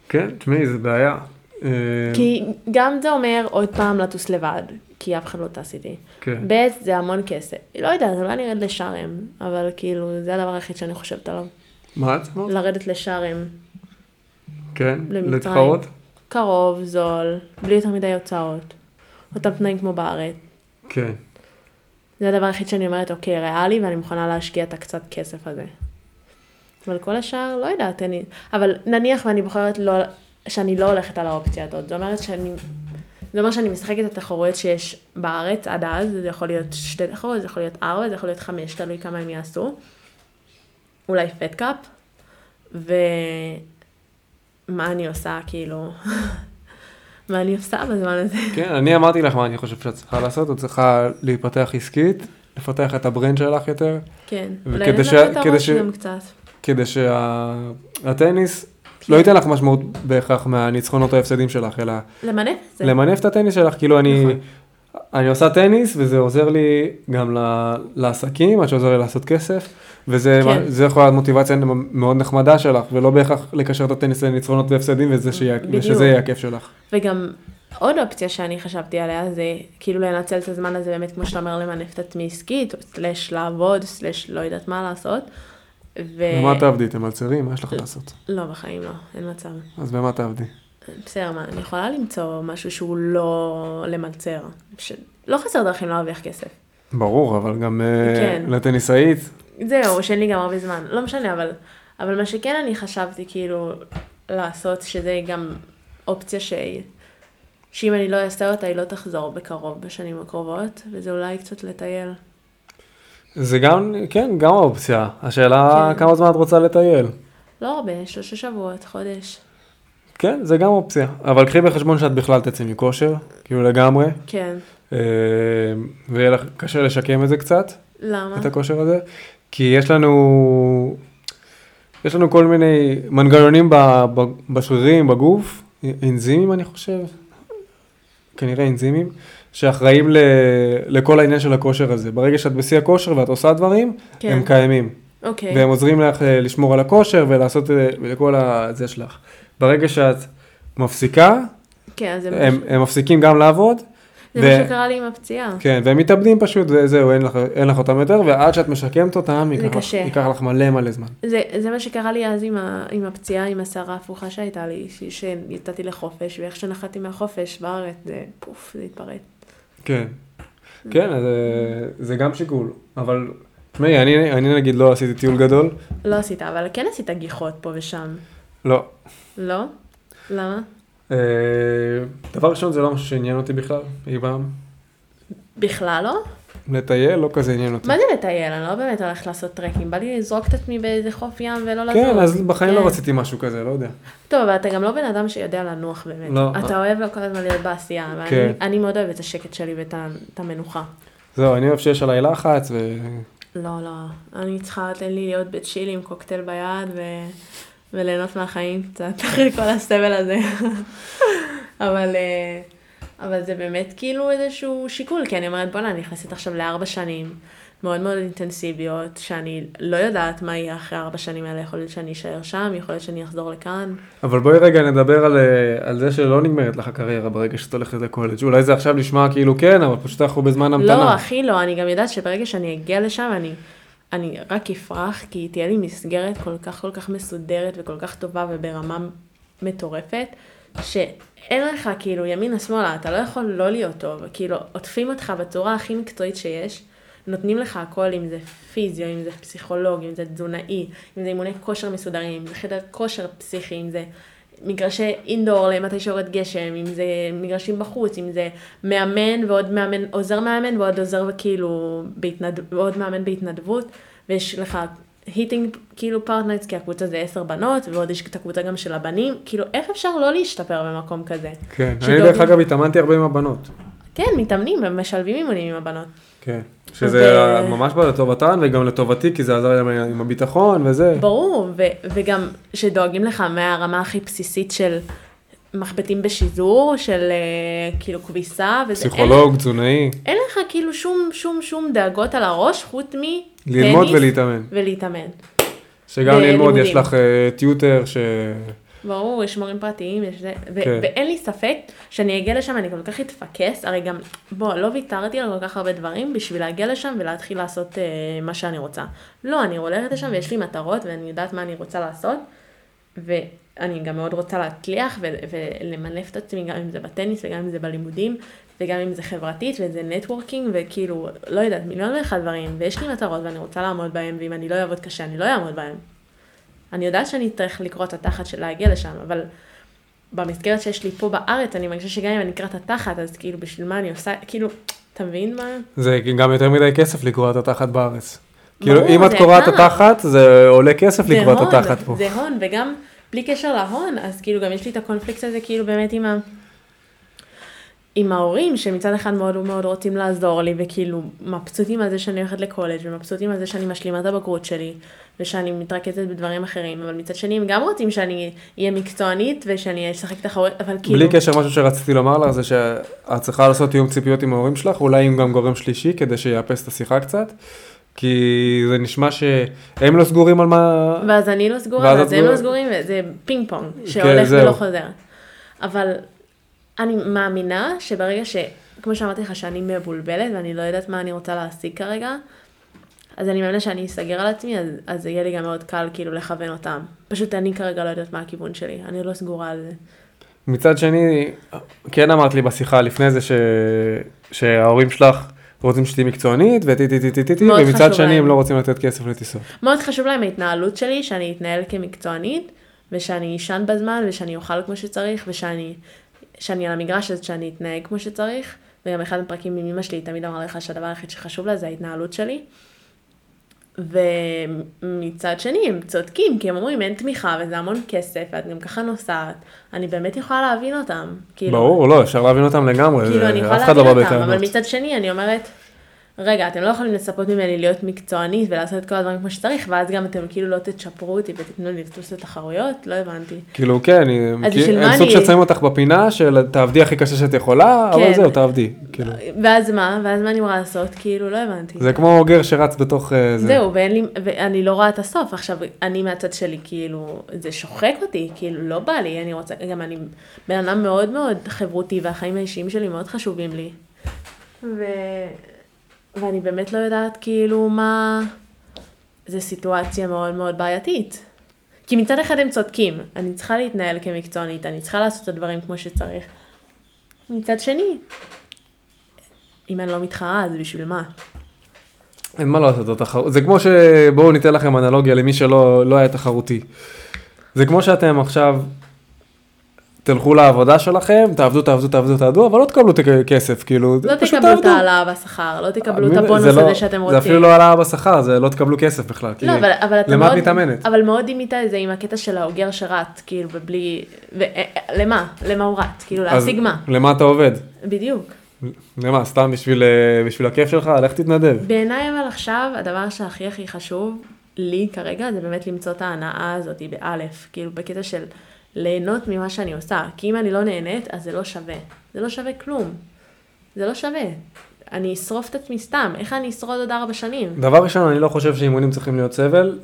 כן, תשמעי, זה בעיה. אה, כי גם זה אומר עוד פעם לטוס לבד, כי אף אחד לא טס איתי. כן. ב' זה המון כסף. לא יודעת, אולי אני ארד לשארם, אבל כאילו, זה הדבר היחיד שאני חושבת עליו. מה את אמרת? לרדת לשארם, כן. להתחרות? קרוב, זול, בלי יותר מדי הוצאות. אותם תנאים כמו בארץ. כן. זה הדבר היחיד שאני אומרת, אוקיי, ריאלי, ואני מוכנה להשקיע את הקצת כסף הזה. אבל כל השאר, לא יודעת, אני... אבל נניח ואני בוחרת לא, שאני לא הולכת על האופציה הזאת, זאת אומרת שאני... זה אומר שאני משחקת את התחרויות שיש בארץ עד אז, זה יכול להיות שתי תחרויות, זה יכול להיות ארבע, זה יכול להיות חמש, תלוי כמה הם יעשו. אולי Fed Cup. ומה אני עושה, כאילו... מה אני עושה בזמן הזה? כן, אני אמרתי לך מה אני חושב שאת צריכה לעשות, את צריכה להיפתח עסקית, לפתח את ה brand שלך יותר, כן. אולי לנקות את הראש גם קצת. כדי שהטניס לא ייתן לך משמעות בהכרח מהניצחונות או ההפסדים שלך, אלא למנף את זה. למנף את הטניס שלך, כאילו אני, נכון. אני עושה טניס וזה עוזר לי גם ל- לעסקים, עד שעוזר לי לעשות כסף, וזה כן. יכול להיות מוטיבציה מאוד נחמדה שלך, ולא בהכרח לקשר את הטניס לניצחונות והפסדים, וזה בדיוק. ושזה יהיה הכיף שלך. וגם עוד אופציה שאני חשבתי עליה זה כאילו לנצל את הזמן הזה באמת כמו שאתה אומר למנף את עצמי עסקית, סלש לעבוד, סלש לא יודעת מה לעשות. ו... במה תעבדי? תמלצרי? מה יש לך לעשות? לא, בחיים לא, אין מצב. אז במה תעבדי? בסדר, מה, אני יכולה למצוא משהו שהוא לא למלצר. ש... לא חסר דרכים להרוויח כסף. ברור, אבל גם אה, כן. לטניסאית, זהו, שאין לי גם הרבה זמן. לא משנה, אבל, אבל מה שכן אני חשבתי כאילו לעשות, שזה גם אופציה ש... שאם אני לא אעשה אותה, היא לא תחזור בקרוב, בשנים הקרובות, וזה אולי קצת לטייל. זה גם, כן, גם אופציה. השאלה כן. כמה זמן את רוצה לטייל. לא הרבה, שלושה שבועות, חודש. כן, זה גם אופציה. אבל קחי בחשבון שאת בכלל תצאי מכושר, כאילו לגמרי, כן. אה, ויהיה לך קשה לשקם את זה קצת, למה? את הכושר הזה, כי יש לנו, יש לנו כל מיני מנגנונים בשרירים, בגוף, אנזימים אני חושב, כנראה אנזימים, שאחראים ל, לכל העניין של הכושר הזה. ברגע שאת בשיא הכושר ואת עושה דברים, כן. הם קיימים. אוקיי. והם עוזרים לך אה, לשמור על הכושר ולעשות אה, לכל הזה שלך. ברגע שאת מפסיקה, כן, זה הם, הם מפסיקים גם לעבוד, זה ו- מה שקרה לי עם הפציעה. כן, והם מתאבדים פשוט, וזהו, אין לך, אין לך אותם יותר, ועד שאת משקמת אותם, זה ייקח, לך- קשה. ייקח לך מלא מלא זמן. זה, זה מה שקרה לי אז עם, ה, עם הפציעה, עם הסערה ההפוכה שהייתה לי, שיצאתי לחופש, ואיך שנחתי מהחופש בארץ, זה פוף, זה התפרץ. כן, כן, אז אה, זה גם שיקול, אבל, תשמעי, אני, אני נגיד לא עשיתי טיול גדול, לא עשית, אבל כן עשית גיחות פה ושם. לא. לא? למה? אה, דבר ראשון, זה לא משהו שעניין אותי בכלל, אי פעם. בכלל לא? לטייל, לא כזה עניין אותי. מה זה לטייל? אני לא באמת הולכת לעשות trekking, בא לי לזרוק את עצמי באיזה חוף ים ולא לזוז. כן, אז בחיים לא כן. רציתי משהו כזה, לא יודע. טוב, אבל אתה גם לא בן אדם שיודע לנוח באמת. לא. אתה אוהב כל הזמן להיות בעשייה, ואני כן. אני מאוד אוהבת את השקט שלי ואת המנוחה. זהו, אני אוהב שיש עליי לחץ, ו... לא, לא, אני צריכה, תן לי להיות בצ'יל עם קוקטייל ביד ו... וליהנות מהחיים קצת, אחרי כל הסבל הזה. אבל, אה, אבל זה באמת כאילו איזשהו שיקול, כי אני אומרת, בוא'נה, אני נכנסת עכשיו לארבע שנים מאוד מאוד אינטנסיביות, שאני לא יודעת מה יהיה אחרי ארבע שנים האלה, יכול להיות שאני אשאר שם, יכול להיות שאני אחזור לכאן. אבל בואי רגע נדבר על, אה, על זה שלא נגמרת לך הקריירה ברגע שאת הולכת לקולג'. אולי זה עכשיו נשמע כאילו כן, אבל פשוט אנחנו בזמן המתנה. לא, הכי לא, אני גם יודעת שברגע שאני אגיע לשם, אני, אני רק אפרח, כי תהיה לי מסגרת כל כך כל כך מסודרת וכל כך טובה וברמה מטורפת, שאין לך כאילו ימינה שמאלה, אתה לא יכול לא להיות טוב, כאילו עוטפים אותך בצורה הכי מקצועית שיש, נותנים לך הכל, אם זה פיזיו, אם זה פסיכולוג, אם זה תזונאי, אם זה אימוני כושר מסודרים, אם זה חדר כושר פסיכי, אם זה מגרשי אינדור למתי שיורד גשם, אם זה מגרשים בחוץ, אם זה מאמן ועוד מאמן, עוזר מאמן ועוד עוזר כאילו, בהתנד... ועוד מאמן בהתנדבות, ויש לך hitting כאילו partners, כי הקבוצה זה עשר בנות, ועוד יש את הקבוצה גם של הבנים, כאילו איך אפשר לא להשתפר במקום כזה? כן, אני שדואגים- דרך אגב התאמנתי הרבה עם הבנות. כן, מתאמנים ומשלבים אימונים עם הבנות. כן. שזה ו- ממש בא לטובתן וגם לטובתי, כי זה עזר להם עם הביטחון וזה. ברור, ו- וגם שדואגים לך מהרמה הכי בסיסית של מחבטים בשיזור, של אה, כאילו כביסה, וזה... אין- פסיכולוג, תזונאי, אין לך כאילו שום שום שום דאגות על הראש, חוץ מטניס ללמוד ולהתאמן. ולהתאמן. שגם ללמוד, יש. לך אה, טיוטר ש... ברור, יש מורים פרטיים, יש זה, ו- כן. ואין לי ספק שאני אגיע לשם, אני כל כך אתפקס, הרי גם, בוא, לא ויתרתי על כל כך הרבה דברים בשביל להגיע לשם ולהתחיל לעשות אה, מה שאני רוצה. לא, אני הולכת לשם ויש לי מטרות ואני יודעת מה אני רוצה לעשות, ואני גם מאוד רוצה להצליח ו- ולמנף את עצמי, גם אם זה בטניס וגם אם זה בלימודים, וגם אם זה חברתית וזה נטוורקינג, וכאילו, לא יודעת, מיליון ואחד דברים, ויש לי מטרות ואני רוצה לעמוד בהם, ואם אני לא אעבוד קשה, אני לא אעמוד בהם. אני יודעת שאני אצטרך לקרוא את התחת של להגיע לשם, אבל במסגרת שיש לי פה בארץ, אני מרגישה שגם אם אני אקרא את התחת, אז כאילו, בשביל מה אני עושה, כאילו, אתה מבין מה? זה גם יותר מדי כסף לקרוע את התחת בארץ. כאילו, אם את זה קורעת את. התחת, זה עולה כסף זה לקרוע את התחת פה. זה הון, וגם בלי קשר להון, אז כאילו גם יש לי את הקונפליקט הזה כאילו באמת עם ה... עם ההורים, שמצד אחד מאוד מאוד רוצים לעזור לי, וכאילו מבסוטים על זה שאני הולכת לקולג' ומבסוטים על זה שאני משלימה את הבגרות שלי, ושאני מתרכזת בדברים אחרים, אבל מצד שני הם גם רוצים שאני אהיה מקצוענית ושאני אשחק תחרות, אבל כאילו... בלי קשר, משהו שרציתי לומר לך זה שאת צריכה לעשות תיאום ציפיות עם ההורים שלך, אולי עם גם גורם שלישי, כדי שיאפס את השיחה קצת. כי זה נשמע שהם לא סגורים על מה... ואז אני לא סגורה, ואז הם סגורה. לא סגורים, וזה פינג פונג, שהולך זהו. ולא חוזר. אבל אני מאמינה שברגע ש... כמו שאמרתי לך, שאני מבולבלת ואני לא יודעת מה אני רוצה להשיג כרגע, אז אני מאמינה שאני אסגר על עצמי, אז, אז יהיה לי גם מאוד קל כאילו לכוון אותם. פשוט אני כרגע לא יודעת מה הכיוון שלי, אני לא סגורה על זה. מצד שני, כן אמרת לי בשיחה לפני זה ש... שההורים שלך רוצים שתהיי מקצוענית וטי טי טי טי טי טי, מאוד ומצד שני להם. הם לא רוצים לתת כסף לטיסות. מאוד חשוב להם ההתנהלות שלי, שאני אתנהל כמקצוענית, ושאני אשן בזמן, ושאני אוכל כמו שצריך, ושאני שאני על המגרש, אז שאני אתנהג כמו שצריך. וגם אחד הפרקים עם אמא שלי תמיד אמר לך שהדבר היחיד שחשוב לה זה ההתנהלות שלי. ומצד שני הם צודקים, כי הם אומרים אין תמיכה וזה המון כסף, ואת גם ככה נוסעת. אני באמת יכולה להבין אותם. כאילו, ברור, לא, אפשר להבין אותם לגמרי, כאילו, אני יכולה לא להבין אותם, אבל. מצד שני, אני אומרת, רגע, אתם לא יכולים לצפות ממני להיות מקצוענית ולעשות את כל הדברים כמו שצריך, ואז גם אתם כאילו לא תצ'פרו אותי ותיתנו לי לטוס לתחרויות? לא הבנתי. כאילו, כן, הם סוג אני- ששמים אותך בפינה של תעבדי הכי קשה שאת יכולה, אבל כן. זהו, תעבדי. כאילו, ואז מה? ואז מה אני אמורה לעשות? כאילו, לא הבנתי. זה כמו אוגר שרץ בתוך אה, זה. זהו, ואני לא רואה את הסוף. עכשיו, אני מהצד שלי, כאילו, זה שוחק אותי, כאילו, לא בא לי, אני רוצה, גם אני בן אדם מאוד מאוד חברותי, והחיים האישיים שלי מאוד חשובים לי. ואני באמת לא יודעת, כאילו, מה... זו סיטואציה מאוד מאוד בעייתית. כי מצד אחד הם צודקים, אני צריכה להתנהל כמקצוענית, אני צריכה לעשות את הדברים כמו שצריך. מצד שני, אם אני לא מתחרה, אז בשביל מה? אין מה לעשות, זו תחרות. זה כמו שבואו ניתן לכם אנלוגיה למי שלא לא היה תחרותי. זה כמו שאתם עכשיו תלכו לעבודה שלכם, תעבדו, תעבדו, תעבדו, תעבדו, אבל לא תקבלו את הכסף, כאילו, לא פשוט תקבלו את תעבדו. ההעלאה בשכר, לא תקבלו את הבונוס לא- הזה שאתם רוצים. זה אפילו לא העלאה בשכר, זה לא תקבלו כסף בכלל. לא, אבל, אבל אתה למה את מתאמנת? אבל מאוד דימית את זה עם הקטע של האוגר שרץ, כאילו, ובלי, ו, אה, אה, למה? למה הוא רץ? כאילו, להשיג מה? למה אתה עובד? בדיוק. למה, סתם בשביל, אה, בשביל הכיף שלך? לך תתנדב. בעיניי אבל עכשיו, הדבר שהכי הכי חשוב לי כרגע, זה באמת למצוא את ההנאה הזאת באלף, כאילו, בקטע של ליהנות ממה שאני עושה, כי אם אני לא נהנית, אז זה לא שווה. זה לא שווה כלום. זה לא שווה. אני אשרוף את עצמי סתם, איך אני אשרוד עוד ארבע שנים? דבר ראשון, אני לא חושב שאימונים צריכים להיות סבל.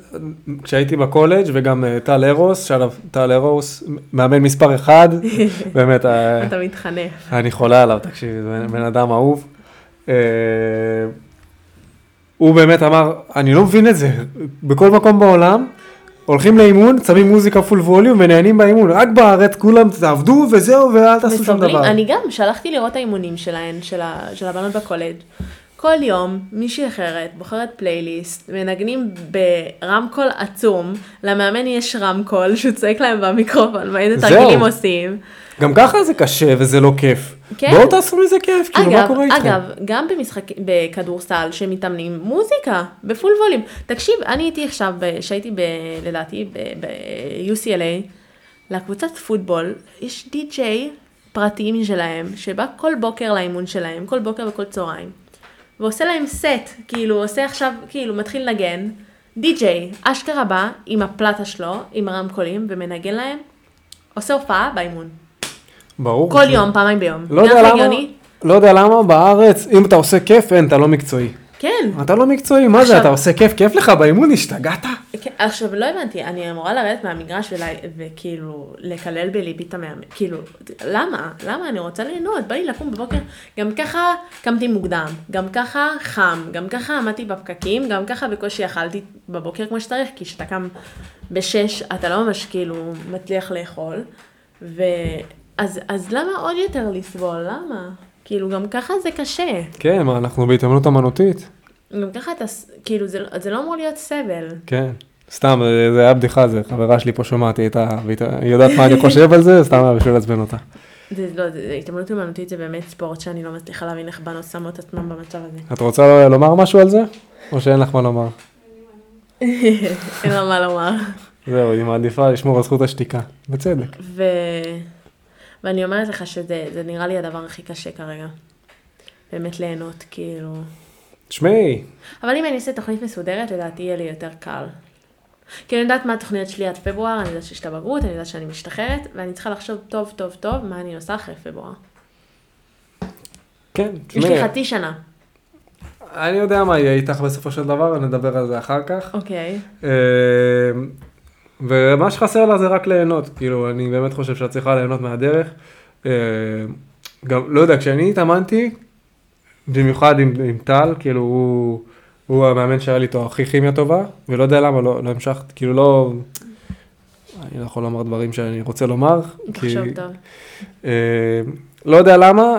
כשהייתי בקולג' וגם אה, טל ארוס, שלום, טל ארוס, מאמן מספר אחד, באמת, אה, אתה מתחנף. אני חולה עליו, תקשיב, זה בן- בן אדם אהוב. אה, הוא באמת אמר, אני לא מבין את זה, בכל מקום בעולם, הולכים לאימון, שמים מוזיקה פול ווליום ונהנים באימון, רק בארץ כולם תעבדו וזהו ואל תעשו שום דבר. אני גם שלחתי לראות האימונים שלהן, של, ה, של הבנות בקולג'. כל יום מישהי אחרת בוחרת פלייליסט, מנגנים ברמקול עצום, למאמן יש רמקול שהוא צועק להם במיקרופון, ואיזה. תרגילים עושים. גם ככה זה קשה וזה לא כיף. כן. בואו תעשו מזה כיף, כאילו מה קורה איתכם? אגב, גם במשחק, בכדורסל שמתאמנים, מוזיקה, בפול ווליום. תקשיב, אני הייתי עכשיו, ב- שהייתי ב, לדעתי ב-UCLA, לקבוצת פוטבול, יש די-ג'יי פרטי משלהם, שבא כל בוקר לאימון שלהם, כל בוקר וכל צהריים, ועושה להם סט, כאילו, עושה עכשיו, כאילו, מתחיל לנגן, די-ג'יי, אשכרה בא עם הפלטה שלו, עם הרמקולים, ומנגן להם, עושה הופעה באימון. ברור. כל יום, פעמיים ביום. לא יודע למה? לא יודע למה בארץ, אם אתה עושה כיף, אין, אתה לא מקצועי. כן. אתה לא מקצועי, מה זה, עכשיו- אתה עושה כיף, כיף לך באימון, השתגעת? כן, עכשיו, לא הבנתי, אני אמורה לרדת מהמגרש ולה, וכאילו לקלל בליבי את המאמן, כאילו, למה? למה? אני רוצה ליהנות, בא לי לקום בבוקר, גם ככה קמתי מוקדם, גם ככה חם, גם ככה עמדתי בפקקים, גם ככה בקושי אכלתי בבוקר כמו שצריך, כי כשאתה קם בשש, אתה לא ממש כאילו מצליח לאכול, ואז אז למה עוד יותר לסבול? למה? כאילו, גם ככה זה קשה. כן, מה, אנחנו בהתאמנות אמנותית? גם ככה אתה, כאילו, זה, זה לא אמור להיות סבל. כן. סתם, זה זה היה בדיחה, זה חברה שלי פה שומעת, היא הייתה, היא יודעת מה אני חושב על זה, סתם היה בשביל לעצבן אותה. זה לא, התעמלות אומנותית זה באמת ספורט שאני לא מצליחה להבין איך בנות שמות עצמם במצב הזה. את רוצה לומר משהו על זה? או שאין לך מה לומר? אין לה מה לומר. זהו, היא מעדיפה לשמור על זכות השתיקה. בצדק. ואני אומרת לך שזה זה נראה לי הדבר הכי קשה כרגע. באמת ליהנות, כאילו. תשמעי, אבל אם אני אעשה תוכנית מסודרת, לדעתי יהיה לי יותר קל. כי אני יודעת מה התוכניות שלי עד פברואר, אני יודעת שיש את הבגרות, אני יודעת שאני משתחררת, ואני צריכה לחשוב טוב טוב טוב מה אני עושה אחרי פברואר. כן, יש תשמעי, לי חצי שנה. אני יודע מה יהיה איתך בסופו של דבר, נדבר על זה אחר כך. אוקיי. אה, ומה שחסר לה זה רק ליהנות, כאילו, אני באמת חושב שאת צריכה ליהנות מהדרך. אה, גם, לא יודע, כשאני התאמנתי, במיוחד עם, עם טל, כאילו, הוא, הוא המאמן שהיה לי איתו הכי כימיה טובה, ולא יודע למה, לא, לא המשכת, כאילו, לא... אני לא יכול לומר דברים שאני רוצה לומר. תחשוב טוב. אה, לא יודע למה,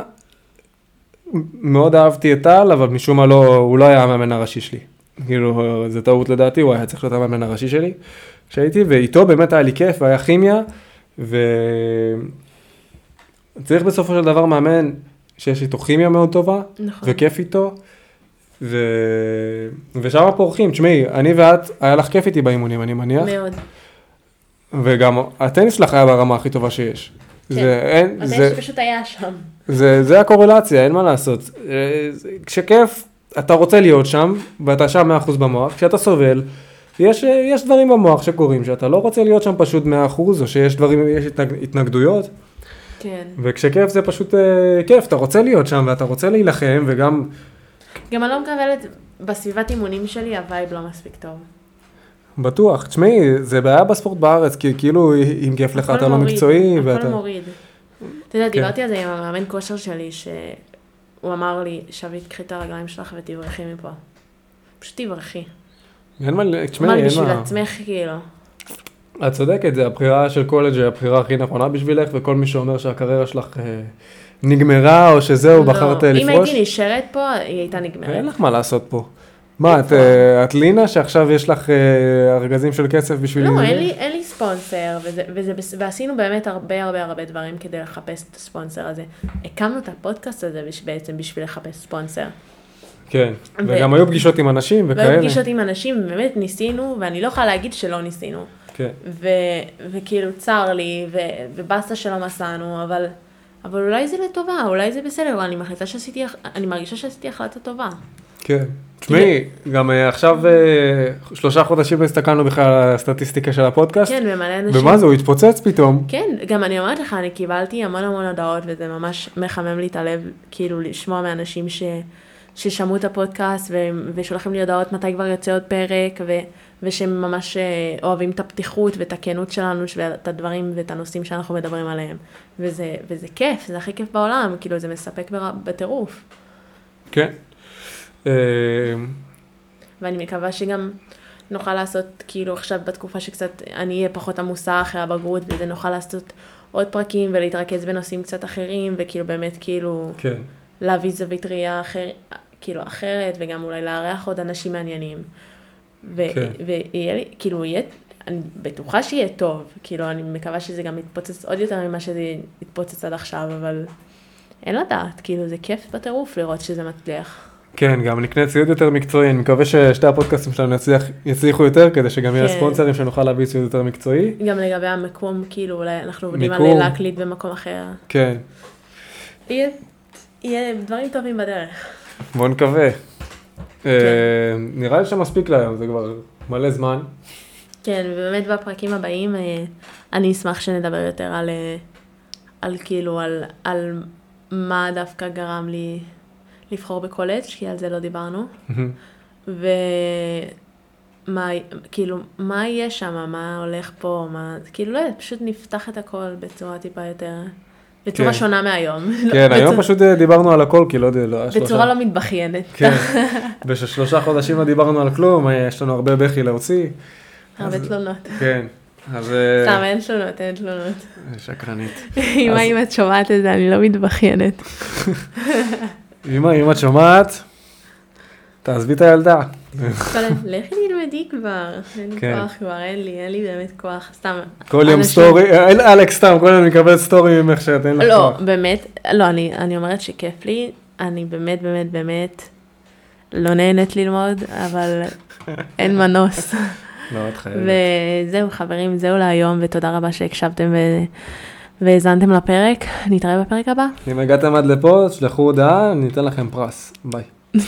מאוד אהבתי את טל, אבל משום מה לא, הוא לא היה המאמן הראשי שלי. כאילו, זו טעות לדעתי, הוא היה צריך להיות המאמן הראשי שלי כשהייתי, ואיתו באמת היה לי כיף והיה כימיה, וצריך בסופו של דבר מאמן שיש איתו כימיה מאוד טובה, נכון. וכיף איתו, ו... ושם פורחים, תשמעי, אני ואת, היה לך כיף איתי באימונים, אני מניח, מאוד. וגם הטניס שלך היה ברמה הכי טובה שיש. כן. זה, אין, מתי זה, שפשוט היה שם. זה, זה הקורלציה, אין מה לעשות. אה, כשכיף, אתה רוצה להיות שם, ואתה שם 100% במוח, כשאתה סובל, יש, יש דברים במוח שקורים, שאתה לא רוצה להיות שם פשוט 100%, או שיש דברים, יש התנג- התנגדויות, כן. וכשכיף זה פשוט אה, כיף, אתה רוצה להיות שם, ואתה רוצה להילחם, וגם, גם אני לא מקבלת, בסביבת אימונים שלי ה vibe לא מספיק טוב. בטוח, תשמעי, זה בעיה בספורט בארץ, כי כאילו, אם כיף לך, הכל אתה לא מוריד, מקצועי, הכל ואתה... מוריד. אתה יודע, כן. דיברתי על זה עם המאמן כושר שלי, שהוא אמר לי, שבי, קחי את הרגליים שלך ותברחי מפה. פשוט תברחי. אין מה, הוא תשמעי, אין בשביל מה... עצמך, כאילו. את צודקת, זה הבחירה של קולג' היא הבחירה הכי נכונה בשבילך, וכל מי שאומר שהקריירה שלך אה, נגמרה, או שזהו, בחרת לא, אם לפרוש, הייתי נשארת פה, היא הייתה נגמרת. אין לך מה לעשות פה. מה, את, אה, את לינה שעכשיו יש לך אה, ארגזים של כסף בשביל... לא, אין לי, אין לי ספונסר, וזה, וזה, ועשינו באמת הרבה הרבה הרבה דברים כדי לחפש את הספונסר הזה. הקמנו את הפודקאסט הזה בש- בעצם בשביל לחפש ספונסר. כן, ו- וגם היו פגישות עם אנשים וכאלה. והיו פגישות עם אנשים, ובאמת ניסינו, ואני לא יכולה להגיד שלא ניסינו. כן. ו, וכאילו צר לי, ו, ובאסה שלא מסענו, אבל, אבל אולי זה לטובה, אולי זה בסדר, אני מחליטה שעשיתי, אני מרגישה שעשיתי החלטה טובה. כן. תשמעי, גם אה, עכשיו אה, שלושה חודשים לא הסתכלנו בכלל על הסטטיסטיקה של הפודקאסט, כן, ומלא אנשים. ומה זה, הוא התפוצץ פתאום. כן, גם אני אומרת לך, אני קיבלתי המון המון הודעות, וזה ממש מחמם לי את הלב, כאילו, לשמוע מאנשים ש, ששמעו את הפודקאסט, ו, ושולחים לי הודעות מתי כבר יוצא עוד פרק, ו, ושהם ממש אה, אוהבים את הפתיחות ואת הכנות שלנו, ואת הדברים ואת הנושאים שאנחנו מדברים עליהם. וזה, וזה כיף, זה הכי כיף בעולם, כאילו, זה מספק בטירוף. כן. אה, ואני מקווה שגם נוכל לעשות, כאילו עכשיו בתקופה שקצת אני אהיה פחות עמוסה אחרי הבגרות, וזה נוכל לעשות עוד פרקים ולהתרכז בנושאים קצת אחרים, וכאילו באמת כאילו כן. להביא זווית ראייה אחר, כאילו אחרת, וגם אולי לארח עוד אנשים מעניינים. ו- כן. ויהיה לי, כאילו יהיה, אני בטוחה שיהיה טוב, כאילו אני מקווה שזה גם יתפוצץ עוד יותר ממה שזה יתפוצץ עד עכשיו, אבל אין לדעת, כאילו זה כיף בטירוף לראות שזה מצליח. כן, גם נקנה ציוד יותר מקצועי, אני מקווה ששתי הפודקאסטים שלנו יצליח, יצליחו יותר, כדי שגם יהיה כן. ספונסרים שנוכל להביא ציוד יותר מקצועי. גם לגבי המקום, כאילו, אולי אנחנו עובדים על. להקליט במקום אחר. כן, יהיה, יהיה דברים טובים בדרך. בוא נקווה. כן. אה, נראה לי שמספיק להיום, זה כבר מלא זמן. כן, ובאמת בפרקים הבאים אה, אני אשמח שנדבר יותר על, אה, על כאילו, על, על מה דווקא גרם לי לבחור בקולג', כי על זה לא דיברנו. ומה, כאילו, מה יהיה שם, מה הולך פה, מה, כאילו, לא יודעת, פשוט נפתח את הכל בצורה טיפה יותר, בצורה כן. שונה מהיום. כן, היום בצורה- פשוט אה, דיברנו על הכל, כי לא יודע, לא היה שלושה. בצורה לא מתבכיינת. כן, בשלושה חודשים לא דיברנו על כלום, אה, יש לנו הרבה בכי להוציא. הרבה אז- תלונות. כן, אז... אה, סתם, אין תלונות, אין תלונות. שקרנית. אם את שומעת את זה, אני לא מתבכיינת. אמא, אם את שומעת, תעזבי את הילדה. לכי תלמדי כבר, אין לי כן. כוח כבר, אין לי, אין לי באמת כוח, סתם. כל יום סטורי, אלכס סתם, כל יום אני מקבל סטורי ממך שאת אין לך לא, כוח. באמת, לא, אני, אומרת שכיף לי, אני באמת, באמת, באמת לא נהנית ללמוד, אבל אין מנוס. לא, את חייבת. וזהו, חברים, זהו להיום, ותודה רבה שהקשבתם. והאזנתם לפרק. נתראה בפרק הבא. אם הגעתם עד לפה, תשלחו הודעה, ניתן לכם פרס. ביי.